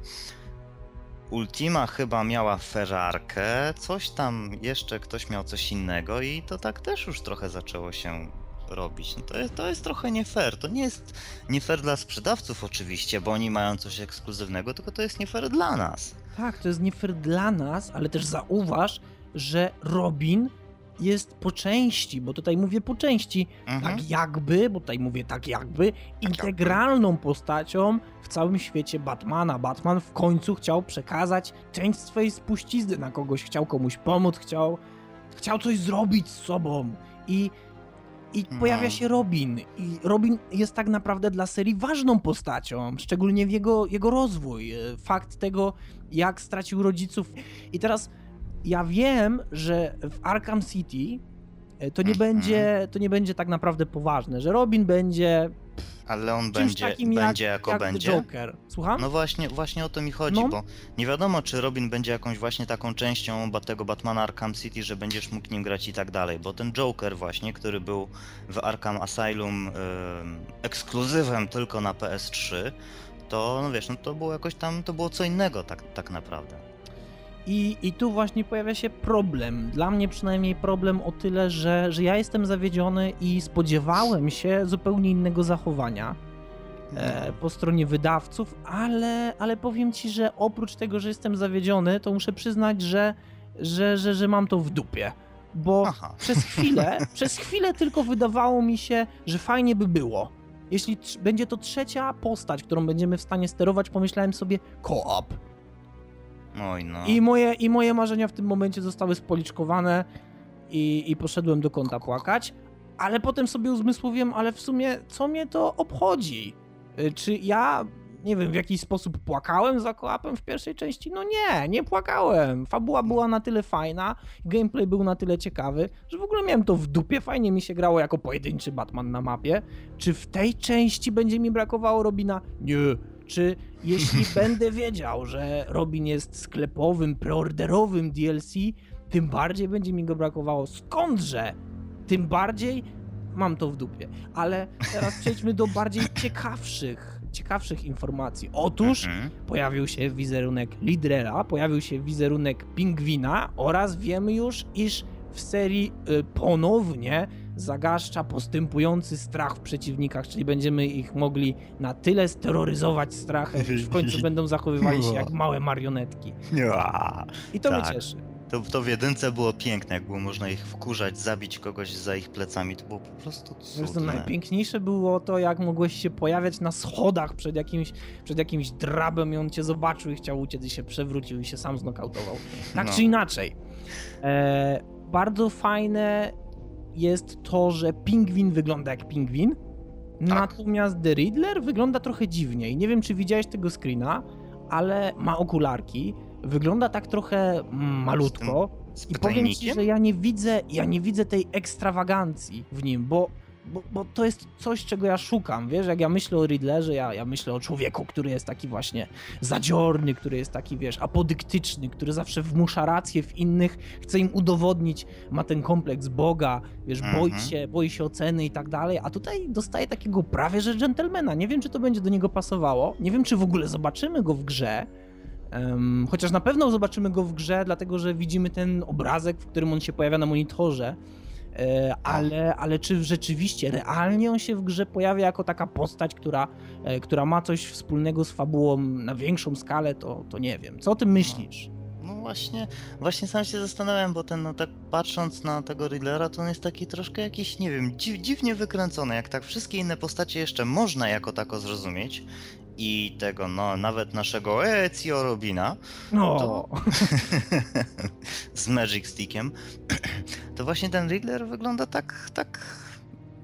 Ultima chyba miała Ferrarkę, coś tam jeszcze ktoś miał coś innego i to tak też już trochę zaczęło się robić. No to, jest, to jest trochę nie fair. To nie jest nie fair dla sprzedawców oczywiście, bo oni mają coś ekskluzywnego, tylko to jest nie fair dla nas. Tak, to jest nie fair dla nas, ale też zauważ, że Robin jest po części, bo tutaj mówię po części, Mhm. tak jakby, bo tutaj mówię tak jakby, integralną postacią w całym świecie Batmana. Batman w końcu chciał przekazać część swojej spuścizny na kogoś, chciał komuś pomóc, chciał, chciał coś zrobić z sobą i i No. pojawia się Robin. I Robin jest tak naprawdę dla serii ważną postacią, szczególnie w jego, jego rozwój. Fakt tego, jak stracił rodziców. I teraz ja wiem, że w Arkham City e, to nie, Mhm. będzie, to nie będzie tak naprawdę poważne, że Robin będzie Ale on będzie, takim będzie jak, jako jak będzie. Joker. Słucham? No właśnie, właśnie o to mi chodzi, No. bo nie wiadomo, czy Robin będzie jakąś właśnie taką częścią tego Batmana Arkham City, że będziesz mógł nim grać i tak dalej, bo ten Joker właśnie, który był w Arkham Asylum ym, ekskluzywem tylko na PS3, to no wiesz, no to było jakoś tam, to było co innego tak, tak naprawdę. I, I tu właśnie pojawia się problem. Dla mnie przynajmniej problem o tyle, że, że ja jestem zawiedziony i spodziewałem się zupełnie innego zachowania e, po stronie wydawców, ale, ale powiem ci, że oprócz tego, że jestem zawiedziony, to muszę przyznać, że, że, że, że mam to w dupie. Bo Aha. przez chwilę, przez chwilę tylko wydawało mi się, że fajnie by było. Jeśli będzie to trzecia postać, którą będziemy w stanie sterować, pomyślałem sobie co-op. Oj no. I moje, I moje marzenia w tym momencie zostały spoliczkowane i, i poszedłem do kąta płakać, ale potem sobie uzmysłowiłem, ale w sumie co mnie to obchodzi? Y, Czy ja, nie wiem, w jakiś sposób płakałem za kołapem w pierwszej części? No nie, nie płakałem. Fabuła była na tyle fajna, gameplay był na tyle ciekawy, że w ogóle miałem to w dupie, fajnie mi się grało jako pojedynczy Batman na mapie. Czy w tej części będzie mi brakowało Robina? Nie. Czy jeśli będę wiedział, że Robin jest sklepowym, preorderowym DLC, tym bardziej będzie mi go brakowało. Skądże? Tym bardziej mam to w dupie. Ale teraz przejdźmy do bardziej ciekawszych, ciekawszych informacji. Otóż Mhm. pojawił się wizerunek Lidrera, pojawił się wizerunek Pingwina oraz wiemy już, iż w serii y, ponownie zagaszcza postępujący strach w przeciwnikach, czyli będziemy ich mogli na tyle steroryzować strachem, że w końcu będą zachowywali się jak małe marionetki. I to mnie Tak. cieszy. To, to w jedynce było piękne, jak było można ich wkurzać, zabić kogoś za ich plecami, to było po prostu Zresztą cudne. najpiękniejsze było to, jak mogłeś się pojawiać na schodach przed jakimś, przed jakimś drabem i on cię zobaczył i chciał uciec i się przewrócił i się sam znokautował. Tak No. czy inaczej. E, bardzo fajne jest to, że pingwin wygląda jak pingwin, Tak. natomiast The Riddler wygląda trochę dziwnie i nie wiem, czy widziałeś tego screena, ale ma okularki, wygląda tak trochę mm, malutko. Z I powiem ci, że ja nie widzę, ja nie widzę tej ekstrawagancji w nim, bo, bo, bo to jest coś, czego ja szukam, wiesz, jak ja myślę o Riddlerze, ja, ja myślę o człowieku, który jest taki właśnie zadziorny, który jest taki, wiesz, apodyktyczny, który zawsze wmusza rację w innych, chce im udowodnić, ma ten kompleks Boga, wiesz, boi Mhm. się, boi się oceny i tak dalej, a tutaj dostaje takiego prawie, że dżentelmena. Nie wiem, czy to będzie do niego pasowało, nie wiem, czy w ogóle zobaczymy go w grze, Em, chociaż na pewno zobaczymy go w grze, dlatego że widzimy ten obrazek, w którym on się pojawia na monitorze. E, ale, ale czy rzeczywiście, realnie on się w grze pojawia jako taka postać, która, e, która ma coś wspólnego z fabułą na większą skalę, to, to nie wiem. Co o tym myślisz? No właśnie, właśnie sam się zastanawiam, bo ten, no tak patrząc na tego Riddlera, to on jest taki troszkę jakiś, nie wiem, dziw, dziwnie wykręcony, jak tak wszystkie inne postacie jeszcze można jako tako zrozumieć i tego, no, nawet naszego Ezio Robina No, To- z Magic Stickiem, to właśnie ten Riddler wygląda tak, tak,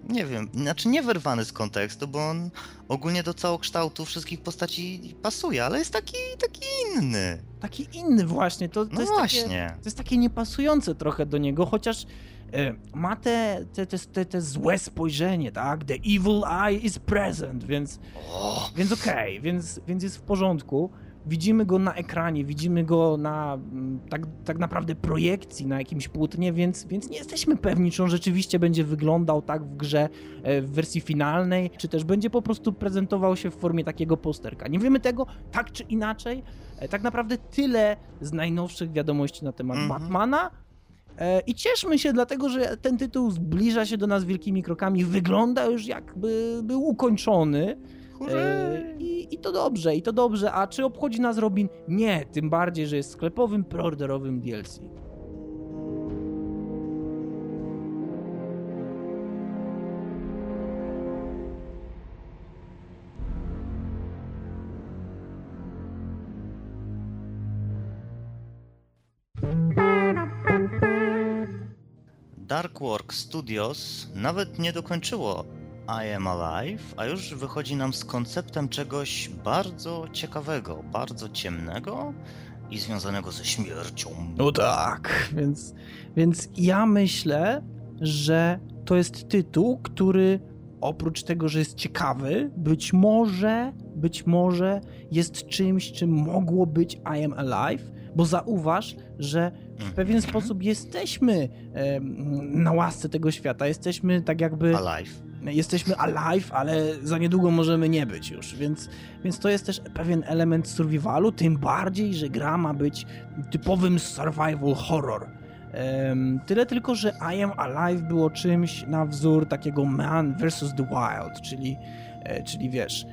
nie wiem, znaczy nie wyrwany z kontekstu, bo on ogólnie do całokształtu wszystkich postaci pasuje, ale jest taki, taki inny. taki inny właśnie. To, to No jest Takie, właśnie. to jest takie niepasujące trochę do niego, chociaż ma te, te, te, te, złe spojrzenie, tak? The evil eye is present, więc Więc okej, więc, więc jest w porządku. widzimy go na ekranie, widzimy go na mm, tak, tak naprawdę projekcji na jakimś płótnie, więc, więc nie jesteśmy pewni, czy on rzeczywiście będzie wyglądał tak w grze e, w wersji finalnej, czy też będzie po prostu prezentował się w formie takiego posterka. Nie wiemy tego tak czy inaczej. E, tak naprawdę tyle z najnowszych wiadomości na temat Mhm. Batmana. E, I cieszmy się, dlatego że ten tytuł zbliża się do nas wielkimi krokami, wygląda już jakby był ukończony. E, I, I to dobrze, i to dobrze. A czy obchodzi nas Robin? Nie, tym bardziej, że jest sklepowym, preorderowym DLC. Dark Work Studios nawet nie dokończyło I Am Alive, a już wychodzi nam z konceptem czegoś bardzo ciekawego, bardzo ciemnego i związanego ze śmiercią. No tak, więc, więc ja myślę, że to jest tytuł, który oprócz tego, że jest ciekawy, być może, być może jest czymś, czym mogło być I Am Alive, bo zauważ, że w pewien Mhm. sposób jesteśmy na łasce tego świata, jesteśmy tak jakby Alive. jesteśmy alive, ale za niedługo możemy nie być już, więc, więc to jest też pewien element survivalu, tym bardziej, że gra ma być typowym survival horror. Tyle tylko, że I Am Alive było czymś na wzór takiego Man vs. The Wild, czyli, e, czyli wiesz,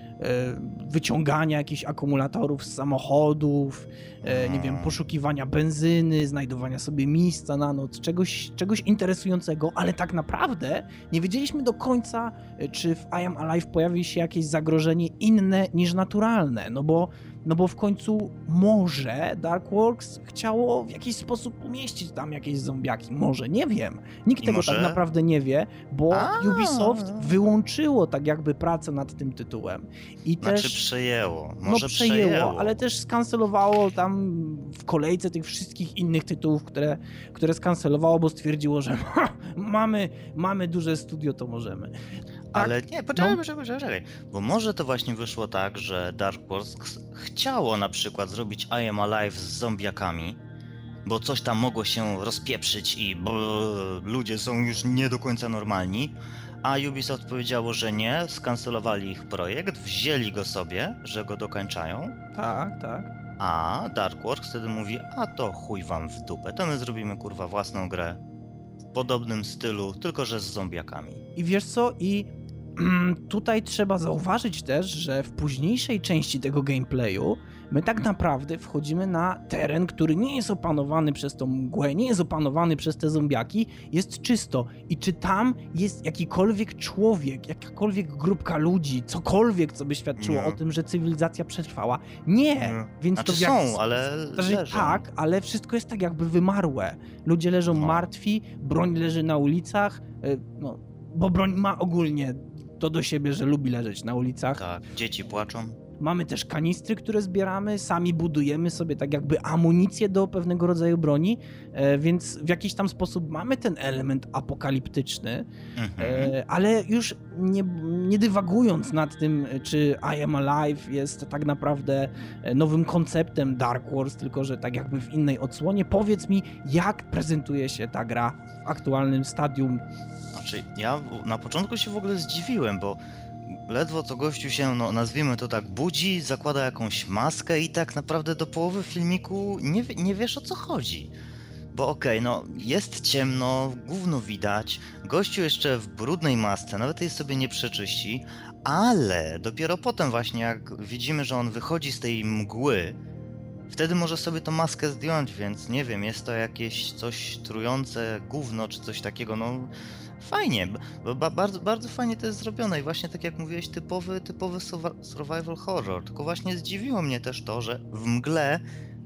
wyciągania jakichś akumulatorów z samochodów, e, nie wiem, poszukiwania benzyny, znajdowania sobie miejsca na noc, czegoś, czegoś interesującego, ale tak naprawdę nie wiedzieliśmy do końca, e, czy w I Am Alive pojawi się jakieś zagrożenie inne niż naturalne, no bo, no bo w końcu może Darkworks chciało w jakiś sposób umieścić tam jakieś zombiaki, może, nie wiem. Nikt I tego może- tak naprawdę nie wie, bo A. Ubisoft wyłączyło tak jakby pracę nad tym tytułem. I Znaczy też przejęło, no może przejęło, ale też skancelowało tam w kolejce tych wszystkich innych tytułów, które, które skancelowało, bo stwierdziło, że mamy, mamy duże studio, to możemy. Tak, Ale nie, poczekaj, no. poczekaj, poczekaj. Bo może to właśnie wyszło tak, że Dark Works chciało na przykład zrobić I Am Alive z zombiakami, bo coś tam mogło się rozpieprzyć i bo ludzie są już nie do końca normalni, a Ubisoft powiedziało, że nie, skancelowali ich projekt, wzięli go sobie, że go dokończają, Tak, tak. a Dark Works wtedy mówi, a to chuj wam w dupę, to my zrobimy kurwa własną grę w podobnym stylu, tylko że z zombiakami. I wiesz co? I tutaj trzeba zauważyć też, że w późniejszej części tego gameplayu my tak naprawdę wchodzimy na teren, który nie jest opanowany przez tą mgłę, nie jest opanowany przez te zombiaki, jest czysto. I czy tam jest jakikolwiek człowiek, jakakolwiek grupka ludzi, cokolwiek, co by świadczyło Nie. o tym, że cywilizacja przetrwała? Nie! Nie. Więc Znaczy to w jak... są, ale Znaczy, leżą. tak, ale wszystko jest tak jakby wymarłe. Ludzie leżą No. martwi, broń leży na ulicach, y, no, bo broń ma ogólnie to do siebie, że lubi leżeć na ulicach. Tak, dzieci płaczą. Mamy też kanistry, które zbieramy, sami budujemy sobie tak jakby amunicję do pewnego rodzaju broni, e, więc w jakiś tam sposób mamy ten element apokaliptyczny, Mhm. E, ale już nie, nie dywagując nad tym, czy I Am Alive jest tak naprawdę e, nowym konceptem Dark Wars, tylko że tak jakby w innej odsłonie, powiedz mi, jak prezentuje się ta gra w aktualnym stadium. Znaczy, ja na początku się w ogóle zdziwiłem, bo ledwo co gościu się, no nazwijmy to tak, budzi, zakłada jakąś maskę i tak naprawdę do połowy filmiku nie, nie wiesz o co chodzi. Bo okej, no jest ciemno, gówno widać, gościu jeszcze w brudnej masce, nawet jej sobie nie przeczyści, ale dopiero potem właśnie jak widzimy, że on wychodzi z tej mgły, wtedy może sobie tą maskę zdjąć, więc nie wiem, jest to jakieś coś trujące gówno czy coś takiego, no fajnie, ba, bardzo, bardzo fajnie to jest zrobione i właśnie tak jak mówiłeś, typowy, typowy survi- survival horror, tylko właśnie zdziwiło mnie też to, że w mgle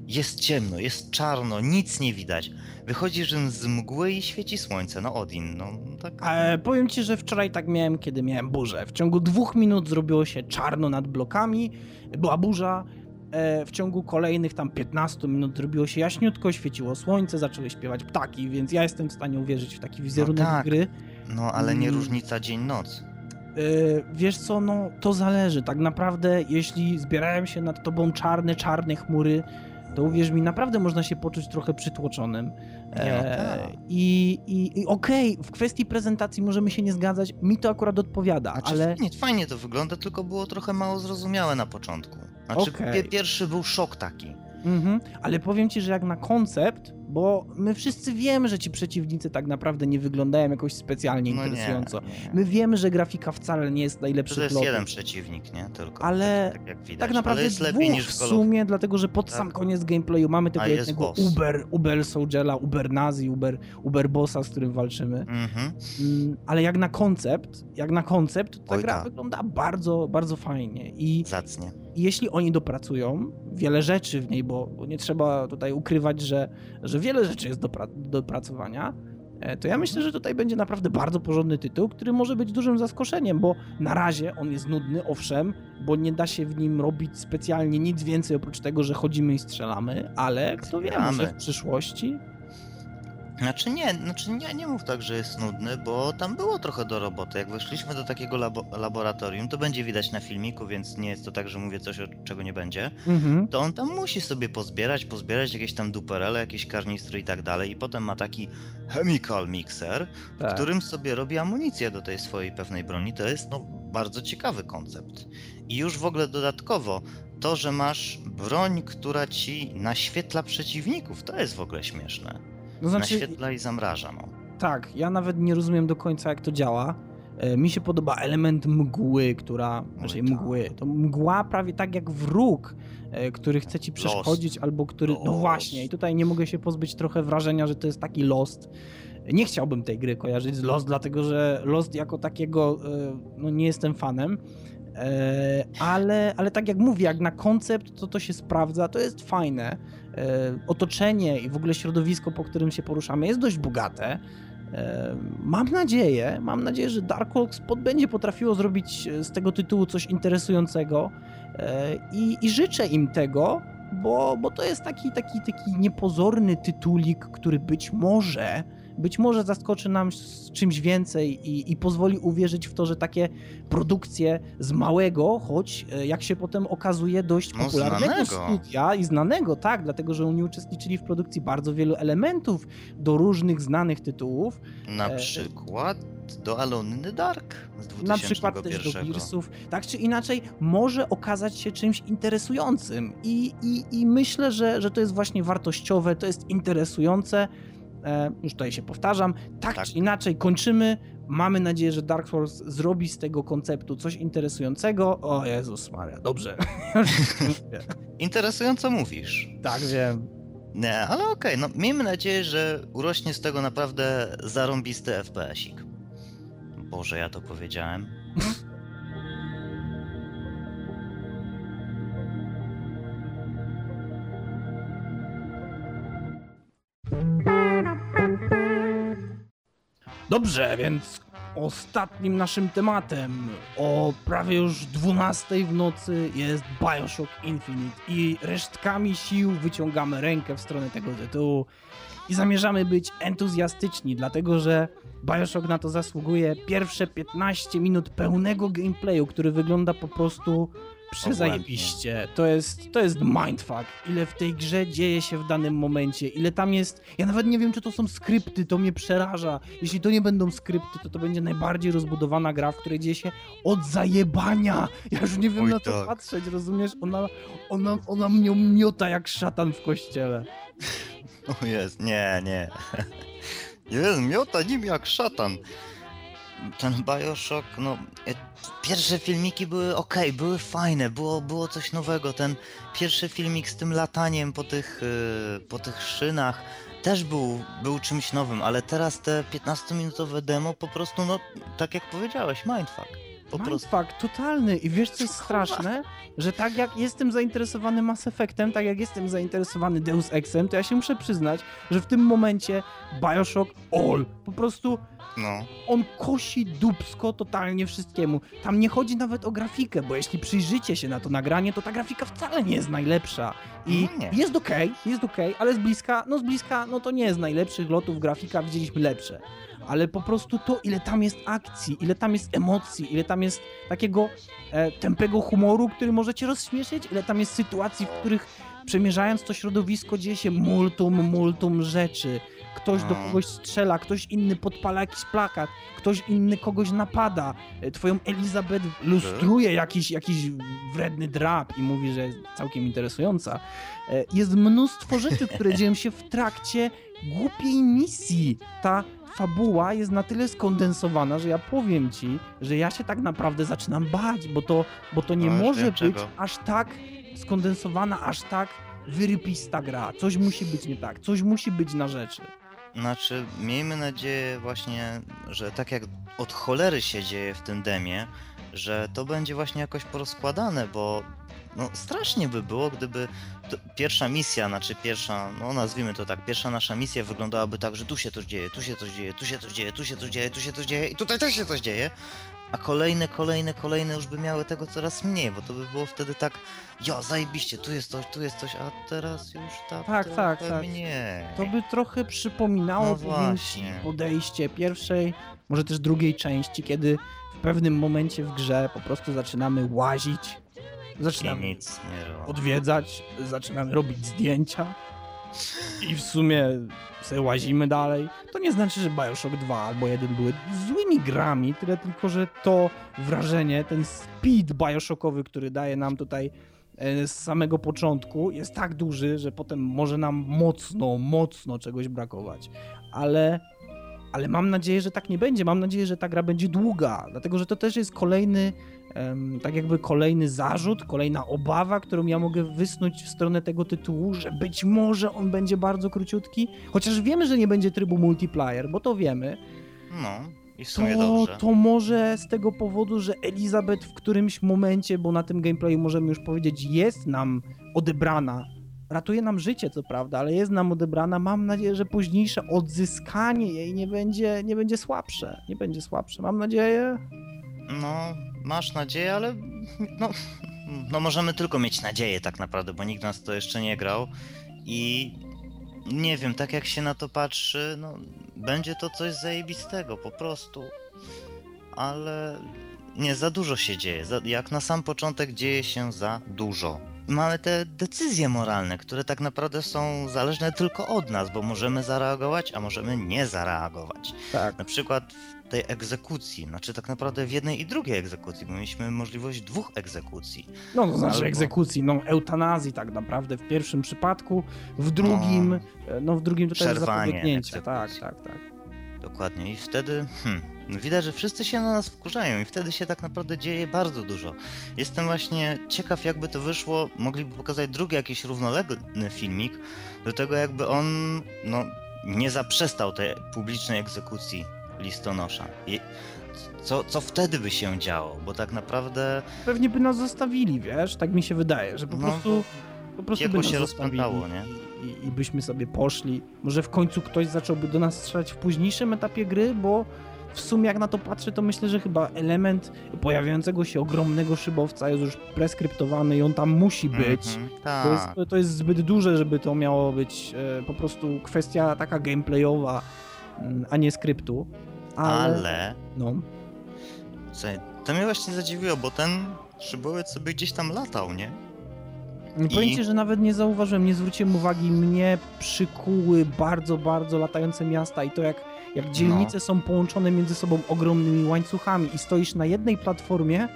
jest ciemno, jest czarno, nic nie widać. Wychodzisz z mgły i świeci słońce, no Odin, no tak. E, powiem ci, że wczoraj tak miałem, kiedy miałem burzę. W ciągu dwóch minut zrobiło się czarno nad blokami, była burza. E, w ciągu kolejnych tam 15 minut zrobiło się jaśniutko, świeciło słońce, zaczęły śpiewać ptaki, więc ja jestem w stanie uwierzyć w taki wizerunek tak. gry. No ale nie Mm. różnica dzień-noc. Yy, wiesz co, no to zależy. Tak naprawdę, jeśli zbierają się nad tobą czarne, czarne chmury, to uwierz mi, naprawdę można się poczuć trochę przytłoczonym. Nie, no tak. I, i, i okej, w kwestii prezentacji możemy się nie zgadzać, mi to akurat odpowiada, Znaczy, ale fajnie, fajnie to wygląda, tylko było trochę mało zrozumiałe na początku. Znaczy, pie- pierwszy był szok taki. Mhm, ale powiem ci, że jak na koncept, bo my wszyscy wiemy, że ci przeciwnicy tak naprawdę nie wyglądają jakoś specjalnie No nie, interesująco. nie. My wiemy, że grafika wcale nie jest To najlepszy jest plot. jeden przeciwnik, nie? Tylko. Ale tak, tak jak widać. Tak naprawdę Ale jest lepiej niż w w sumie, dlatego że pod Tak. sam koniec gameplayu mamy tego A jednego. Uber, Uber Soldiera, Uber Nazi, Uber, Uber Bossa, z którym walczymy. Mhm. Mm, ale jak na koncept, jak na koncept, ta Oj, gra tak. wygląda bardzo, bardzo fajnie i Zacnie. jeśli oni dopracują wiele rzeczy w niej, bo, bo nie trzeba tutaj ukrywać, że, że wiele rzeczy jest do, pra- do opracowania, e, to ja myślę, że tutaj będzie naprawdę bardzo porządny tytuł, który może być dużym zaskoczeniem, bo na razie on jest nudny, owszem, bo nie da się w nim robić specjalnie nic więcej oprócz tego, że chodzimy i strzelamy, ale kto wie, może w przyszłości. Znaczy nie, znaczy nie, nie mów tak, że jest nudny, bo tam było trochę do roboty. Jak weszliśmy do takiego labo laboratorium, to będzie widać na filmiku, więc nie jest to tak, że mówię coś, o czego nie będzie. Mhm. To on tam musi sobie pozbierać, pozbierać jakieś tam duperele, jakieś karnistry i tak dalej. I potem ma taki chemical mixer, w Tak. którym sobie robi amunicję do tej swojej pewnej broni. To jest no bardzo ciekawy koncept. I już w ogóle dodatkowo to, że masz broń, która ci naświetla przeciwników, to jest w ogóle śmieszne. No znaczy, Naświetla i zamraża, no. Tak, ja nawet nie rozumiem do końca, jak to działa. E, Mi się podoba element mgły, która. Znaczy tak. mgły. To mgła prawie tak jak wróg, e, który chce ci przeszkodzić, albo który. No właśnie, i tutaj nie mogę się pozbyć trochę wrażenia, że to jest taki Lost. Nie chciałbym tej gry kojarzyć z Lost, dlatego że Lost jako takiego e, no, nie jestem fanem. Ale, ale tak jak mówię, jak na koncept, to to się sprawdza, to jest fajne. E, otoczenie i w ogóle środowisko, po którym się poruszamy, jest dość bogate. E, Mam nadzieję, mam nadzieję, że Dark Horse Pod będzie potrafiło zrobić e, z tego tytułu coś interesującego i, i życzę im tego, bo, bo to jest taki, taki, taki niepozorny tytulik, który być może, być może zaskoczy nam z czymś więcej i, i pozwoli uwierzyć w to, że takie produkcje z małego, choć e, jak się potem okazuje dość No, popularnego znanego. studia i znanego, tak, dlatego że oni uczestniczyli w produkcji bardzo wielu elementów do różnych znanych tytułów, Na E, przykład do Alone in the Dark z 2001. na przykład też do Gearsów, tak czy inaczej może okazać się czymś interesującym i, i, i myślę, że, że to jest właśnie wartościowe, to jest interesujące, e, już tutaj się powtarzam, tak, Tak. czy inaczej kończymy, mamy nadzieję, że Dark Souls zrobi z tego konceptu coś interesującego, o Jezus Maria, dobrze. Interesująco mówisz. tak wiem. Nie, ale okej, no miejmy nadzieję, że urośnie z tego naprawdę zarąbisty FPS-ik. Boże, ja to powiedziałem. Dobrze, więc ostatnim naszym tematem. O prawie już 12 w nocy jest Bioshock Infinite i resztkami sił wyciągamy rękę w stronę tego tytułu i zamierzamy być entuzjastyczni, dlatego że Bioshock na to zasługuje pierwsze 15 minut pełnego gameplayu, który wygląda po prostu przezajebiście. To jest, to jest mindfuck. Ile w tej grze dzieje się w danym momencie, ile tam jest... Ja nawet nie wiem, czy to są skrypty, to mnie przeraża. Jeśli to nie będą skrypty, to to będzie najbardziej rozbudowana gra, w której dzieje się od zajebania. Ja już nie wiem Oj, na co tak. patrzeć, rozumiesz? Ona, ona, ona mnie miota jak szatan w kościele. O jest, nie, nie. Jest, miota nim jak szatan. Ten Bioshock, no... e, Pierwsze filmiki były ok, były fajne, było, było coś nowego. Ten pierwszy filmik z tym lataniem po tych, e, po tych szynach też był, był czymś nowym, ale teraz te 15-minutowe demo po prostu, no, tak jak powiedziałeś, mindfuck. Po prostu. Mindfuck, totalny. I wiesz co jest straszne? Że tak jak jestem zainteresowany Mass Effectem, tak jak jestem zainteresowany Deus Exem, to ja się muszę przyznać, że w tym momencie Bioshock all. Po prostu No. on kosi dupsko totalnie wszystkiemu. Tam nie chodzi nawet o grafikę, bo jeśli przyjrzycie się na to nagranie, to ta grafika wcale nie jest najlepsza. I No nie. jest okej, jest okej, ale z bliska, no z bliska, no to nie jest najlepszych lotów grafika, widzieliśmy lepsze. Ale po prostu to, ile tam jest akcji, ile tam jest emocji, ile tam jest takiego e, tępego humoru, który możecie rozśmieszyć, ile tam jest sytuacji, w których przemierzając to środowisko dzieje się multum, multum rzeczy. Ktoś do No. kogoś strzela, ktoś inny podpala jakiś plakat, ktoś inny kogoś napada, e, twoją Elizabeth lustruje jakiś, jakiś wredny drap i mówi, że jest całkiem interesująca. E, Jest mnóstwo rzeczy, które dzieją się w trakcie głupiej misji. Ta fabuła jest na tyle skondensowana, że ja powiem ci, że ja się tak naprawdę zaczynam bać, bo to, bo to nie No, może być czego. aż tak skondensowana, aż tak wyrypista gra. Coś musi być nie tak, coś musi być na rzeczy. Znaczy, miejmy nadzieję właśnie, że tak jak od cholery się dzieje w tym demie, że to będzie właśnie jakoś porozkładane, bo no strasznie by było, gdyby pierwsza misja, znaczy pierwsza, no nazwijmy to tak, pierwsza nasza misja wyglądałaby tak, że tu się coś dzieje, tu się coś dzieje, tu się coś dzieje, tu się coś dzieje, tu się coś dzieje i tutaj też się coś dzieje, a kolejne, kolejne, kolejne już by miały tego coraz mniej, bo to by było wtedy tak, ja zajebiście, tu jest coś, tu jest coś, a teraz już tak, Tak, tak, tak. mniej. To by trochę przypominało No podejście pierwszej, może też drugiej części, kiedy w pewnym momencie w grze po prostu zaczynamy łazić, zaczynamy odwiedzać, zaczynamy robić zdjęcia i w sumie sobie łazimy dalej. To nie znaczy, że Bioshock 2 albo 1 były złymi grami, tyle tylko, że to wrażenie, ten speed Bioshockowy, który daje nam tutaj e, z samego początku jest tak duży, że potem może nam mocno, mocno czegoś brakować. Ale, ale mam nadzieję, że tak nie będzie. Mam nadzieję, że ta gra będzie długa, dlatego że to też jest kolejny tak jakby kolejny zarzut, kolejna obawa, którą ja mogę wysnuć w stronę tego tytułu, że być może on będzie bardzo króciutki, chociaż wiemy, że nie będzie trybu multiplayer, bo to wiemy, No, i w sumie to, dobrze. to może z tego powodu, że Elizabeth w którymś momencie, bo na tym gameplayu możemy już powiedzieć, jest nam odebrana. Ratuje nam życie, co prawda, ale jest nam odebrana. Mam nadzieję, że późniejsze odzyskanie jej nie będzie, nie będzie słabsze. Nie będzie słabsze. Mam nadzieję. No, masz nadzieję, ale no, no możemy tylko mieć nadzieję tak naprawdę, bo nikt nas to jeszcze nie grał i nie wiem, tak jak się na to patrzy, no będzie to coś zajebistego po prostu, ale nie, za dużo się dzieje, jak na sam początek dzieje się za dużo. Mamy te decyzje moralne, które tak naprawdę są zależne tylko od nas, bo możemy zareagować, a możemy nie zareagować. Tak. Na przykład tej egzekucji, znaczy tak naprawdę w jednej i drugiej egzekucji, bo mieliśmy możliwość dwóch egzekucji. No, to znaczy Albo- egzekucji, no eutanazji tak naprawdę w pierwszym przypadku, w drugim, e, no w drugim to też Przerwanie zapobiegnięcie, tak, tak, tak. Dokładnie. I wtedy hmm, widać, że wszyscy się na nas wkurzają i wtedy się tak naprawdę dzieje bardzo dużo. Jestem właśnie ciekaw, jakby to wyszło. Mogliby pokazać drugi jakiś równoległy filmik do tego, jakby on no, nie zaprzestał tej publicznej egzekucji listonosza. I co, co wtedy by się działo? Bo tak naprawdę Pewnie by nas zostawili, wiesz, tak mi się wydaje, że po No, prostu, po prostu by nas się rozpętało, nie? I, i, byśmy sobie poszli. Może w końcu ktoś zacząłby do nas strzelać w późniejszym etapie gry, bo w sumie jak na to patrzę, to myślę, że chyba element pojawiającego się ogromnego szybowca jest już preskryptowany i on tam musi być. Mhm, To jest, tak. to- to jest zbyt duże, żeby to miało być e, po prostu kwestia taka gameplayowa, mm, a nie skryptu. Ale, Ale no, Słuchaj, to mnie właśnie zadziwiło, bo ten szybowiec sobie gdzieś tam latał, nie? powiem ci, że nawet nie zauważyłem, nie zwróciłem uwagi, mnie przykuły bardzo, bardzo latające miasta i to jak, jak dzielnice są połączone między sobą ogromnymi łańcuchami i stoisz na jednej platformie,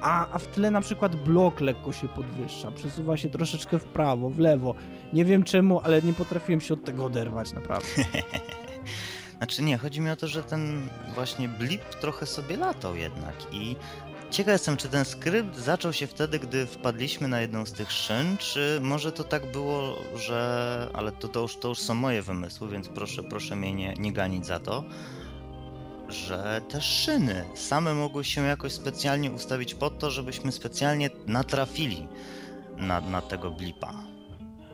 a, a w tle na przykład blok lekko się podwyższa, przesuwa się troszeczkę w prawo, w lewo. Nie wiem czemu, ale nie potrafiłem się od tego oderwać, naprawdę. Znaczy nie, chodzi mi o to, że ten właśnie blip trochę sobie latał jednak i ciekaw jestem, czy ten skrypt zaczął się wtedy, gdy wpadliśmy na jedną z tych szyn, czy może to tak było, że... ale to, to, już, to już są moje wymysły, więc proszę, proszę mnie nie, nie ganić za to, że te szyny same mogły się jakoś specjalnie ustawić pod to, żebyśmy specjalnie natrafili na, na tego blipa.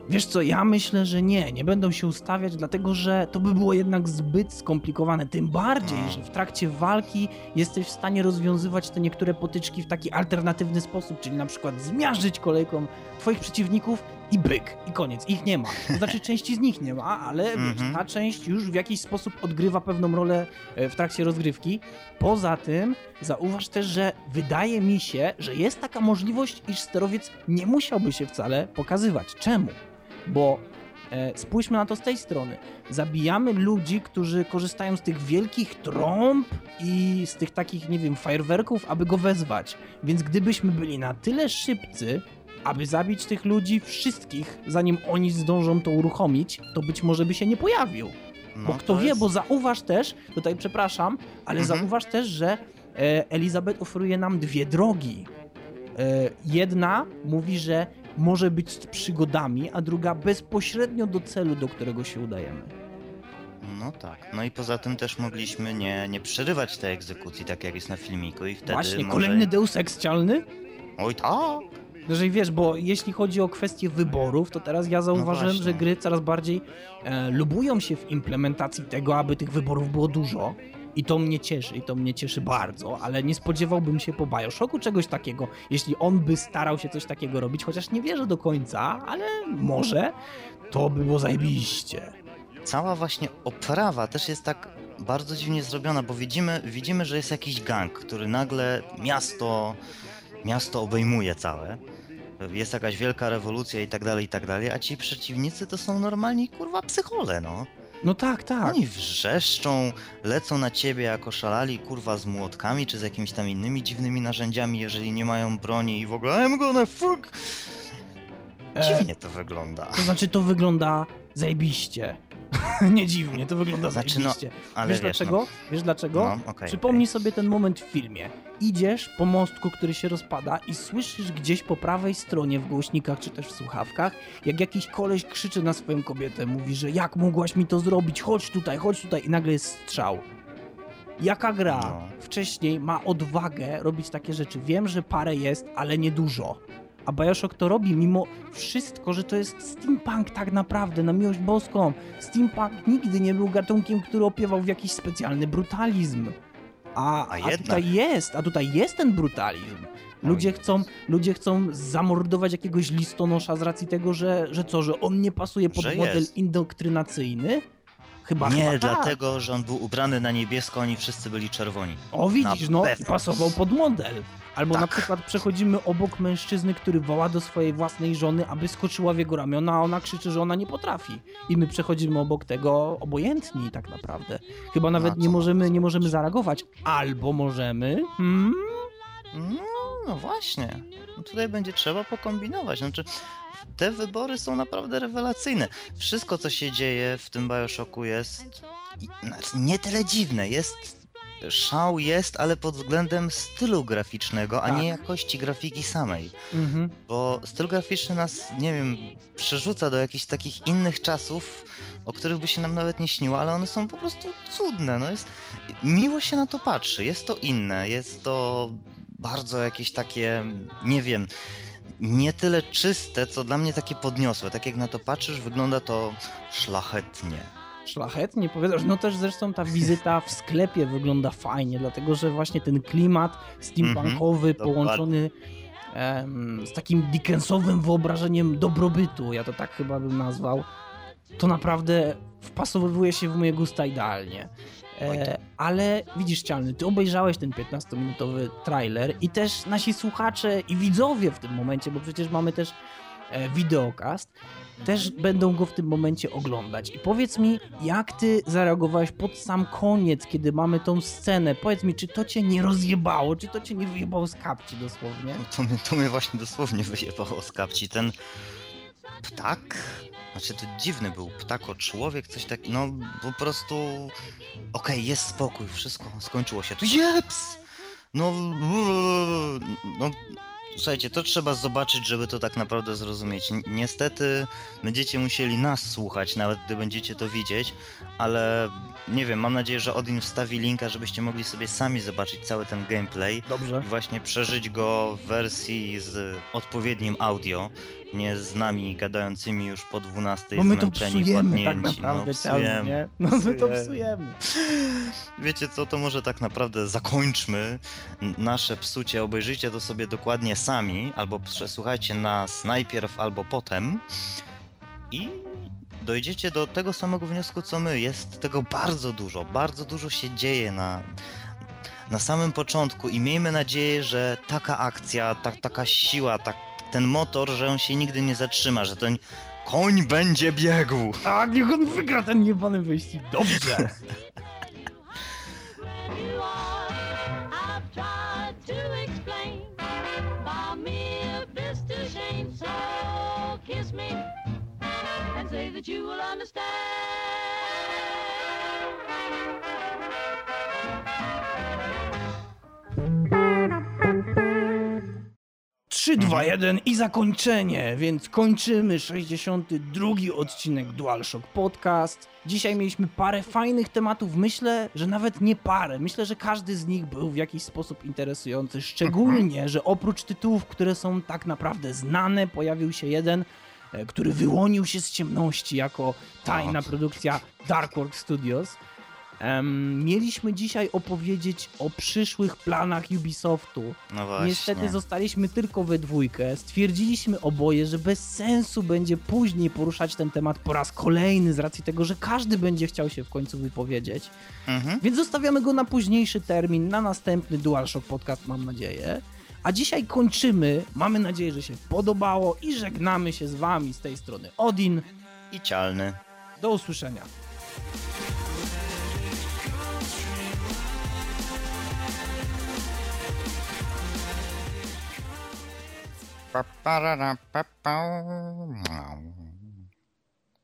Wiesz co, ja myślę, że nie, nie będą się ustawiać, dlatego że to by było jednak zbyt skomplikowane. Tym bardziej, No. że w trakcie walki jesteś w stanie rozwiązywać te niektóre potyczki w taki alternatywny sposób, czyli na przykład zmiażdżyć kolejką twoich przeciwników i byk, i koniec. Ich nie ma. To znaczy części z nich nie ma, ale Mhm. ta część już w jakiś sposób odgrywa pewną rolę e, w trakcie rozgrywki. Poza tym zauważ też, że wydaje mi się, że jest taka możliwość, iż sterowiec nie musiałby się wcale pokazywać. Czemu? Bo e, spójrzmy na to z tej strony. Zabijamy ludzi, którzy korzystają z tych wielkich trąb i z tych takich, nie wiem, fajerwerków, aby go wezwać. Więc gdybyśmy byli na tyle szybcy, aby zabić tych ludzi wszystkich, zanim oni zdążą to uruchomić, to być może by się nie pojawił. No, Bo kto to wie, jest- bo zauważ też, tutaj przepraszam, ale Mhm. zauważ też, że e, Elizabeth oferuje nam dwie drogi. E, jedna mówi, że może być z przygodami, a druga bezpośrednio do celu, do którego się udajemy. No tak. No i poza tym też mogliśmy nie, nie przerywać tej egzekucji, tak jak jest na filmiku i wtedy Właśnie, może... kolejny deus ex cialny? Oj tak! Że wiesz, bo jeśli chodzi o kwestie wyborów, to teraz ja zauważyłem, No że gry coraz bardziej e, lubują się w implementacji tego, aby tych wyborów było dużo. I to mnie cieszy, i to mnie cieszy bardzo, ale nie spodziewałbym się po Bioshocku czegoś takiego. Jeśli on by starał się coś takiego robić, chociaż nie wierzę do końca, ale może, to by było zajebiście. Cała właśnie oprawa też jest tak bardzo dziwnie zrobiona, bo widzimy, widzimy, że jest jakiś gang, który nagle miasto, miasto obejmuje całe. Jest jakaś wielka rewolucja i tak dalej, i tak dalej, a ci przeciwnicy to są normalni kurwa psychole, no. No tak, tak. Oni wrzeszczą, lecą na ciebie jako szalali, kurwa, z młotkami, czy z jakimiś tam innymi dziwnymi narzędziami, jeżeli nie mają broni i w ogóle I'm gonna fuck! E, Dziwnie to wygląda. to znaczy, to wygląda zajebiście. nie dziwnie, to wygląda Znaczy, no, zajebiście. Ale Wiesz wiesz, dlaczego? Wiesz dlaczego? No, okej, Przypomnij sobie ten moment w filmie. Idziesz po mostku, który się rozpada i słyszysz gdzieś po prawej stronie w głośnikach czy też w słuchawkach, jak jakiś koleś krzyczy na swoją kobietę, mówi, że jak mogłaś mi to zrobić, chodź tutaj, chodź tutaj i nagle jest strzał. Jaka gra No. wcześniej ma odwagę robić takie rzeczy? Wiem, że parę jest, ale nie dużo. A Bioshock to robi mimo wszystko, że to jest steampunk tak naprawdę, na miłość boską. Steampunk nigdy nie był gatunkiem, który opiewał w jakiś specjalny brutalizm. A, A a, tutaj jest, a tutaj jest ten brutalizm. Ludzie Oj. chcą, ludzie chcą zamordować jakiegoś listonosza z racji tego, że, że co, że on nie pasuje pod Że model jest. indoktrynacyjny? Chyba Nie, chyba tak. dlatego, że on był ubrany na niebiesko, oni wszyscy byli czerwoni. O widzisz, Na no pewno. pasował pod model. Albo na Tak. przykład przechodzimy obok mężczyzny, który woła do swojej własnej żony, aby skoczyła w jego ramiona, a ona krzyczy, że ona nie potrafi. I my przechodzimy obok tego obojętni tak naprawdę. Chyba nawet co nie możemy, nie możemy zareagować. Albo możemy... Hmm? No, no właśnie. No tutaj będzie trzeba pokombinować. Znaczy, te wybory są naprawdę rewelacyjne. Wszystko, co się dzieje w tym Bioshocku jest znaczy, nie tyle dziwne. Jest szał jest, ale pod względem stylu graficznego, a Tak. nie jakości grafiki samej. Mhm. Bo styl graficzny nas, nie wiem, przerzuca do jakichś takich innych czasów, o których by się nam nawet nie śniło, ale one są po prostu cudne. No jest, miło się na to patrzy, jest to inne, jest to bardzo jakieś takie, nie wiem, nie tyle czyste, co dla mnie takie podniosłe. Tak jak na to patrzysz, wygląda to szlachetnie. Szlachetnie powiadasz. No też zresztą ta wizyta w sklepie wygląda fajnie, dlatego że właśnie ten klimat steampunkowy Mhm, połączony em, z takim Dickensowym wyobrażeniem dobrobytu, ja to tak chyba bym nazwał, to naprawdę wpasowywuje się w moje gusta idealnie. E, ale widzisz, Cialny, ty obejrzałeś ten 15-minutowy trailer i też nasi słuchacze i widzowie w tym momencie, bo przecież mamy też e, wideokast, też będą go w tym momencie oglądać. I powiedz mi, jak ty zareagowałeś pod sam koniec, kiedy mamy tą scenę? Powiedz mi, czy to cię nie rozjebało, czy to cię nie wyjebało z kapci dosłownie? No to, mnie, to mnie właśnie dosłownie wyjebało z kapci. Ten ptak, znaczy to dziwny był ptako człowiek, coś takiego, no po prostu okej, jest spokój, wszystko skończyło się. Jeps! No, no, słuchajcie, to trzeba zobaczyć, żeby to tak naprawdę zrozumieć. Ni- Niestety będziecie musieli nas słuchać, nawet gdy będziecie to widzieć, ale nie wiem, mam nadzieję, że Odin wstawi linka, żebyście mogli sobie sami zobaczyć cały ten gameplay Dobrze. i właśnie przeżyć go w wersji z odpowiednim audio, nie z nami gadającymi już po 12 Bo my to psujemy tak wpadnięci. naprawdę no, czas, psujemy. nie? No my to Psujemy. Wiecie co, to może tak naprawdę zakończmy nasze psucie, obejrzyjcie to sobie dokładnie sami, albo przesłuchajcie nas najpierw, albo potem i dojdziecie do tego samego wniosku co my. Jest tego bardzo dużo, bardzo dużo się dzieje na, na samym początku i miejmy nadzieję, że taka akcja, ta, taka siła, tak, ten motor, że on się nigdy nie zatrzyma, że ten koń będzie biegł. A niech on wygra ten niebany wyścig. Dobrze. kiss me and say that you will understand. 3, 2, 1 i zakończenie, więc kończymy 62 odcinek DualShock Podcast. Dzisiaj mieliśmy parę fajnych tematów, myślę, że nawet nie parę, myślę, że każdy z nich był w jakiś sposób interesujący, szczególnie, że oprócz tytułów, które są tak naprawdę znane, pojawił się jeden, e, który wyłonił się z ciemności jako tajna Tak. produkcja Darkworks Studios. Em, mieliśmy dzisiaj opowiedzieć o przyszłych planach Ubisoftu, No właśnie. Niestety zostaliśmy tylko we dwójkę. Stwierdziliśmy oboje, że bez sensu będzie później poruszać ten temat po raz kolejny z racji tego, że każdy będzie chciał się w końcu wypowiedzieć. Mhm. Więc zostawiamy go na późniejszy termin, na następny DualShock Podcast, mam nadzieję. A dzisiaj kończymy. Mamy nadzieję, że się podobało i żegnamy się z wami z tej strony. Odin, I cialny. do usłyszenia. pa pa da pa pa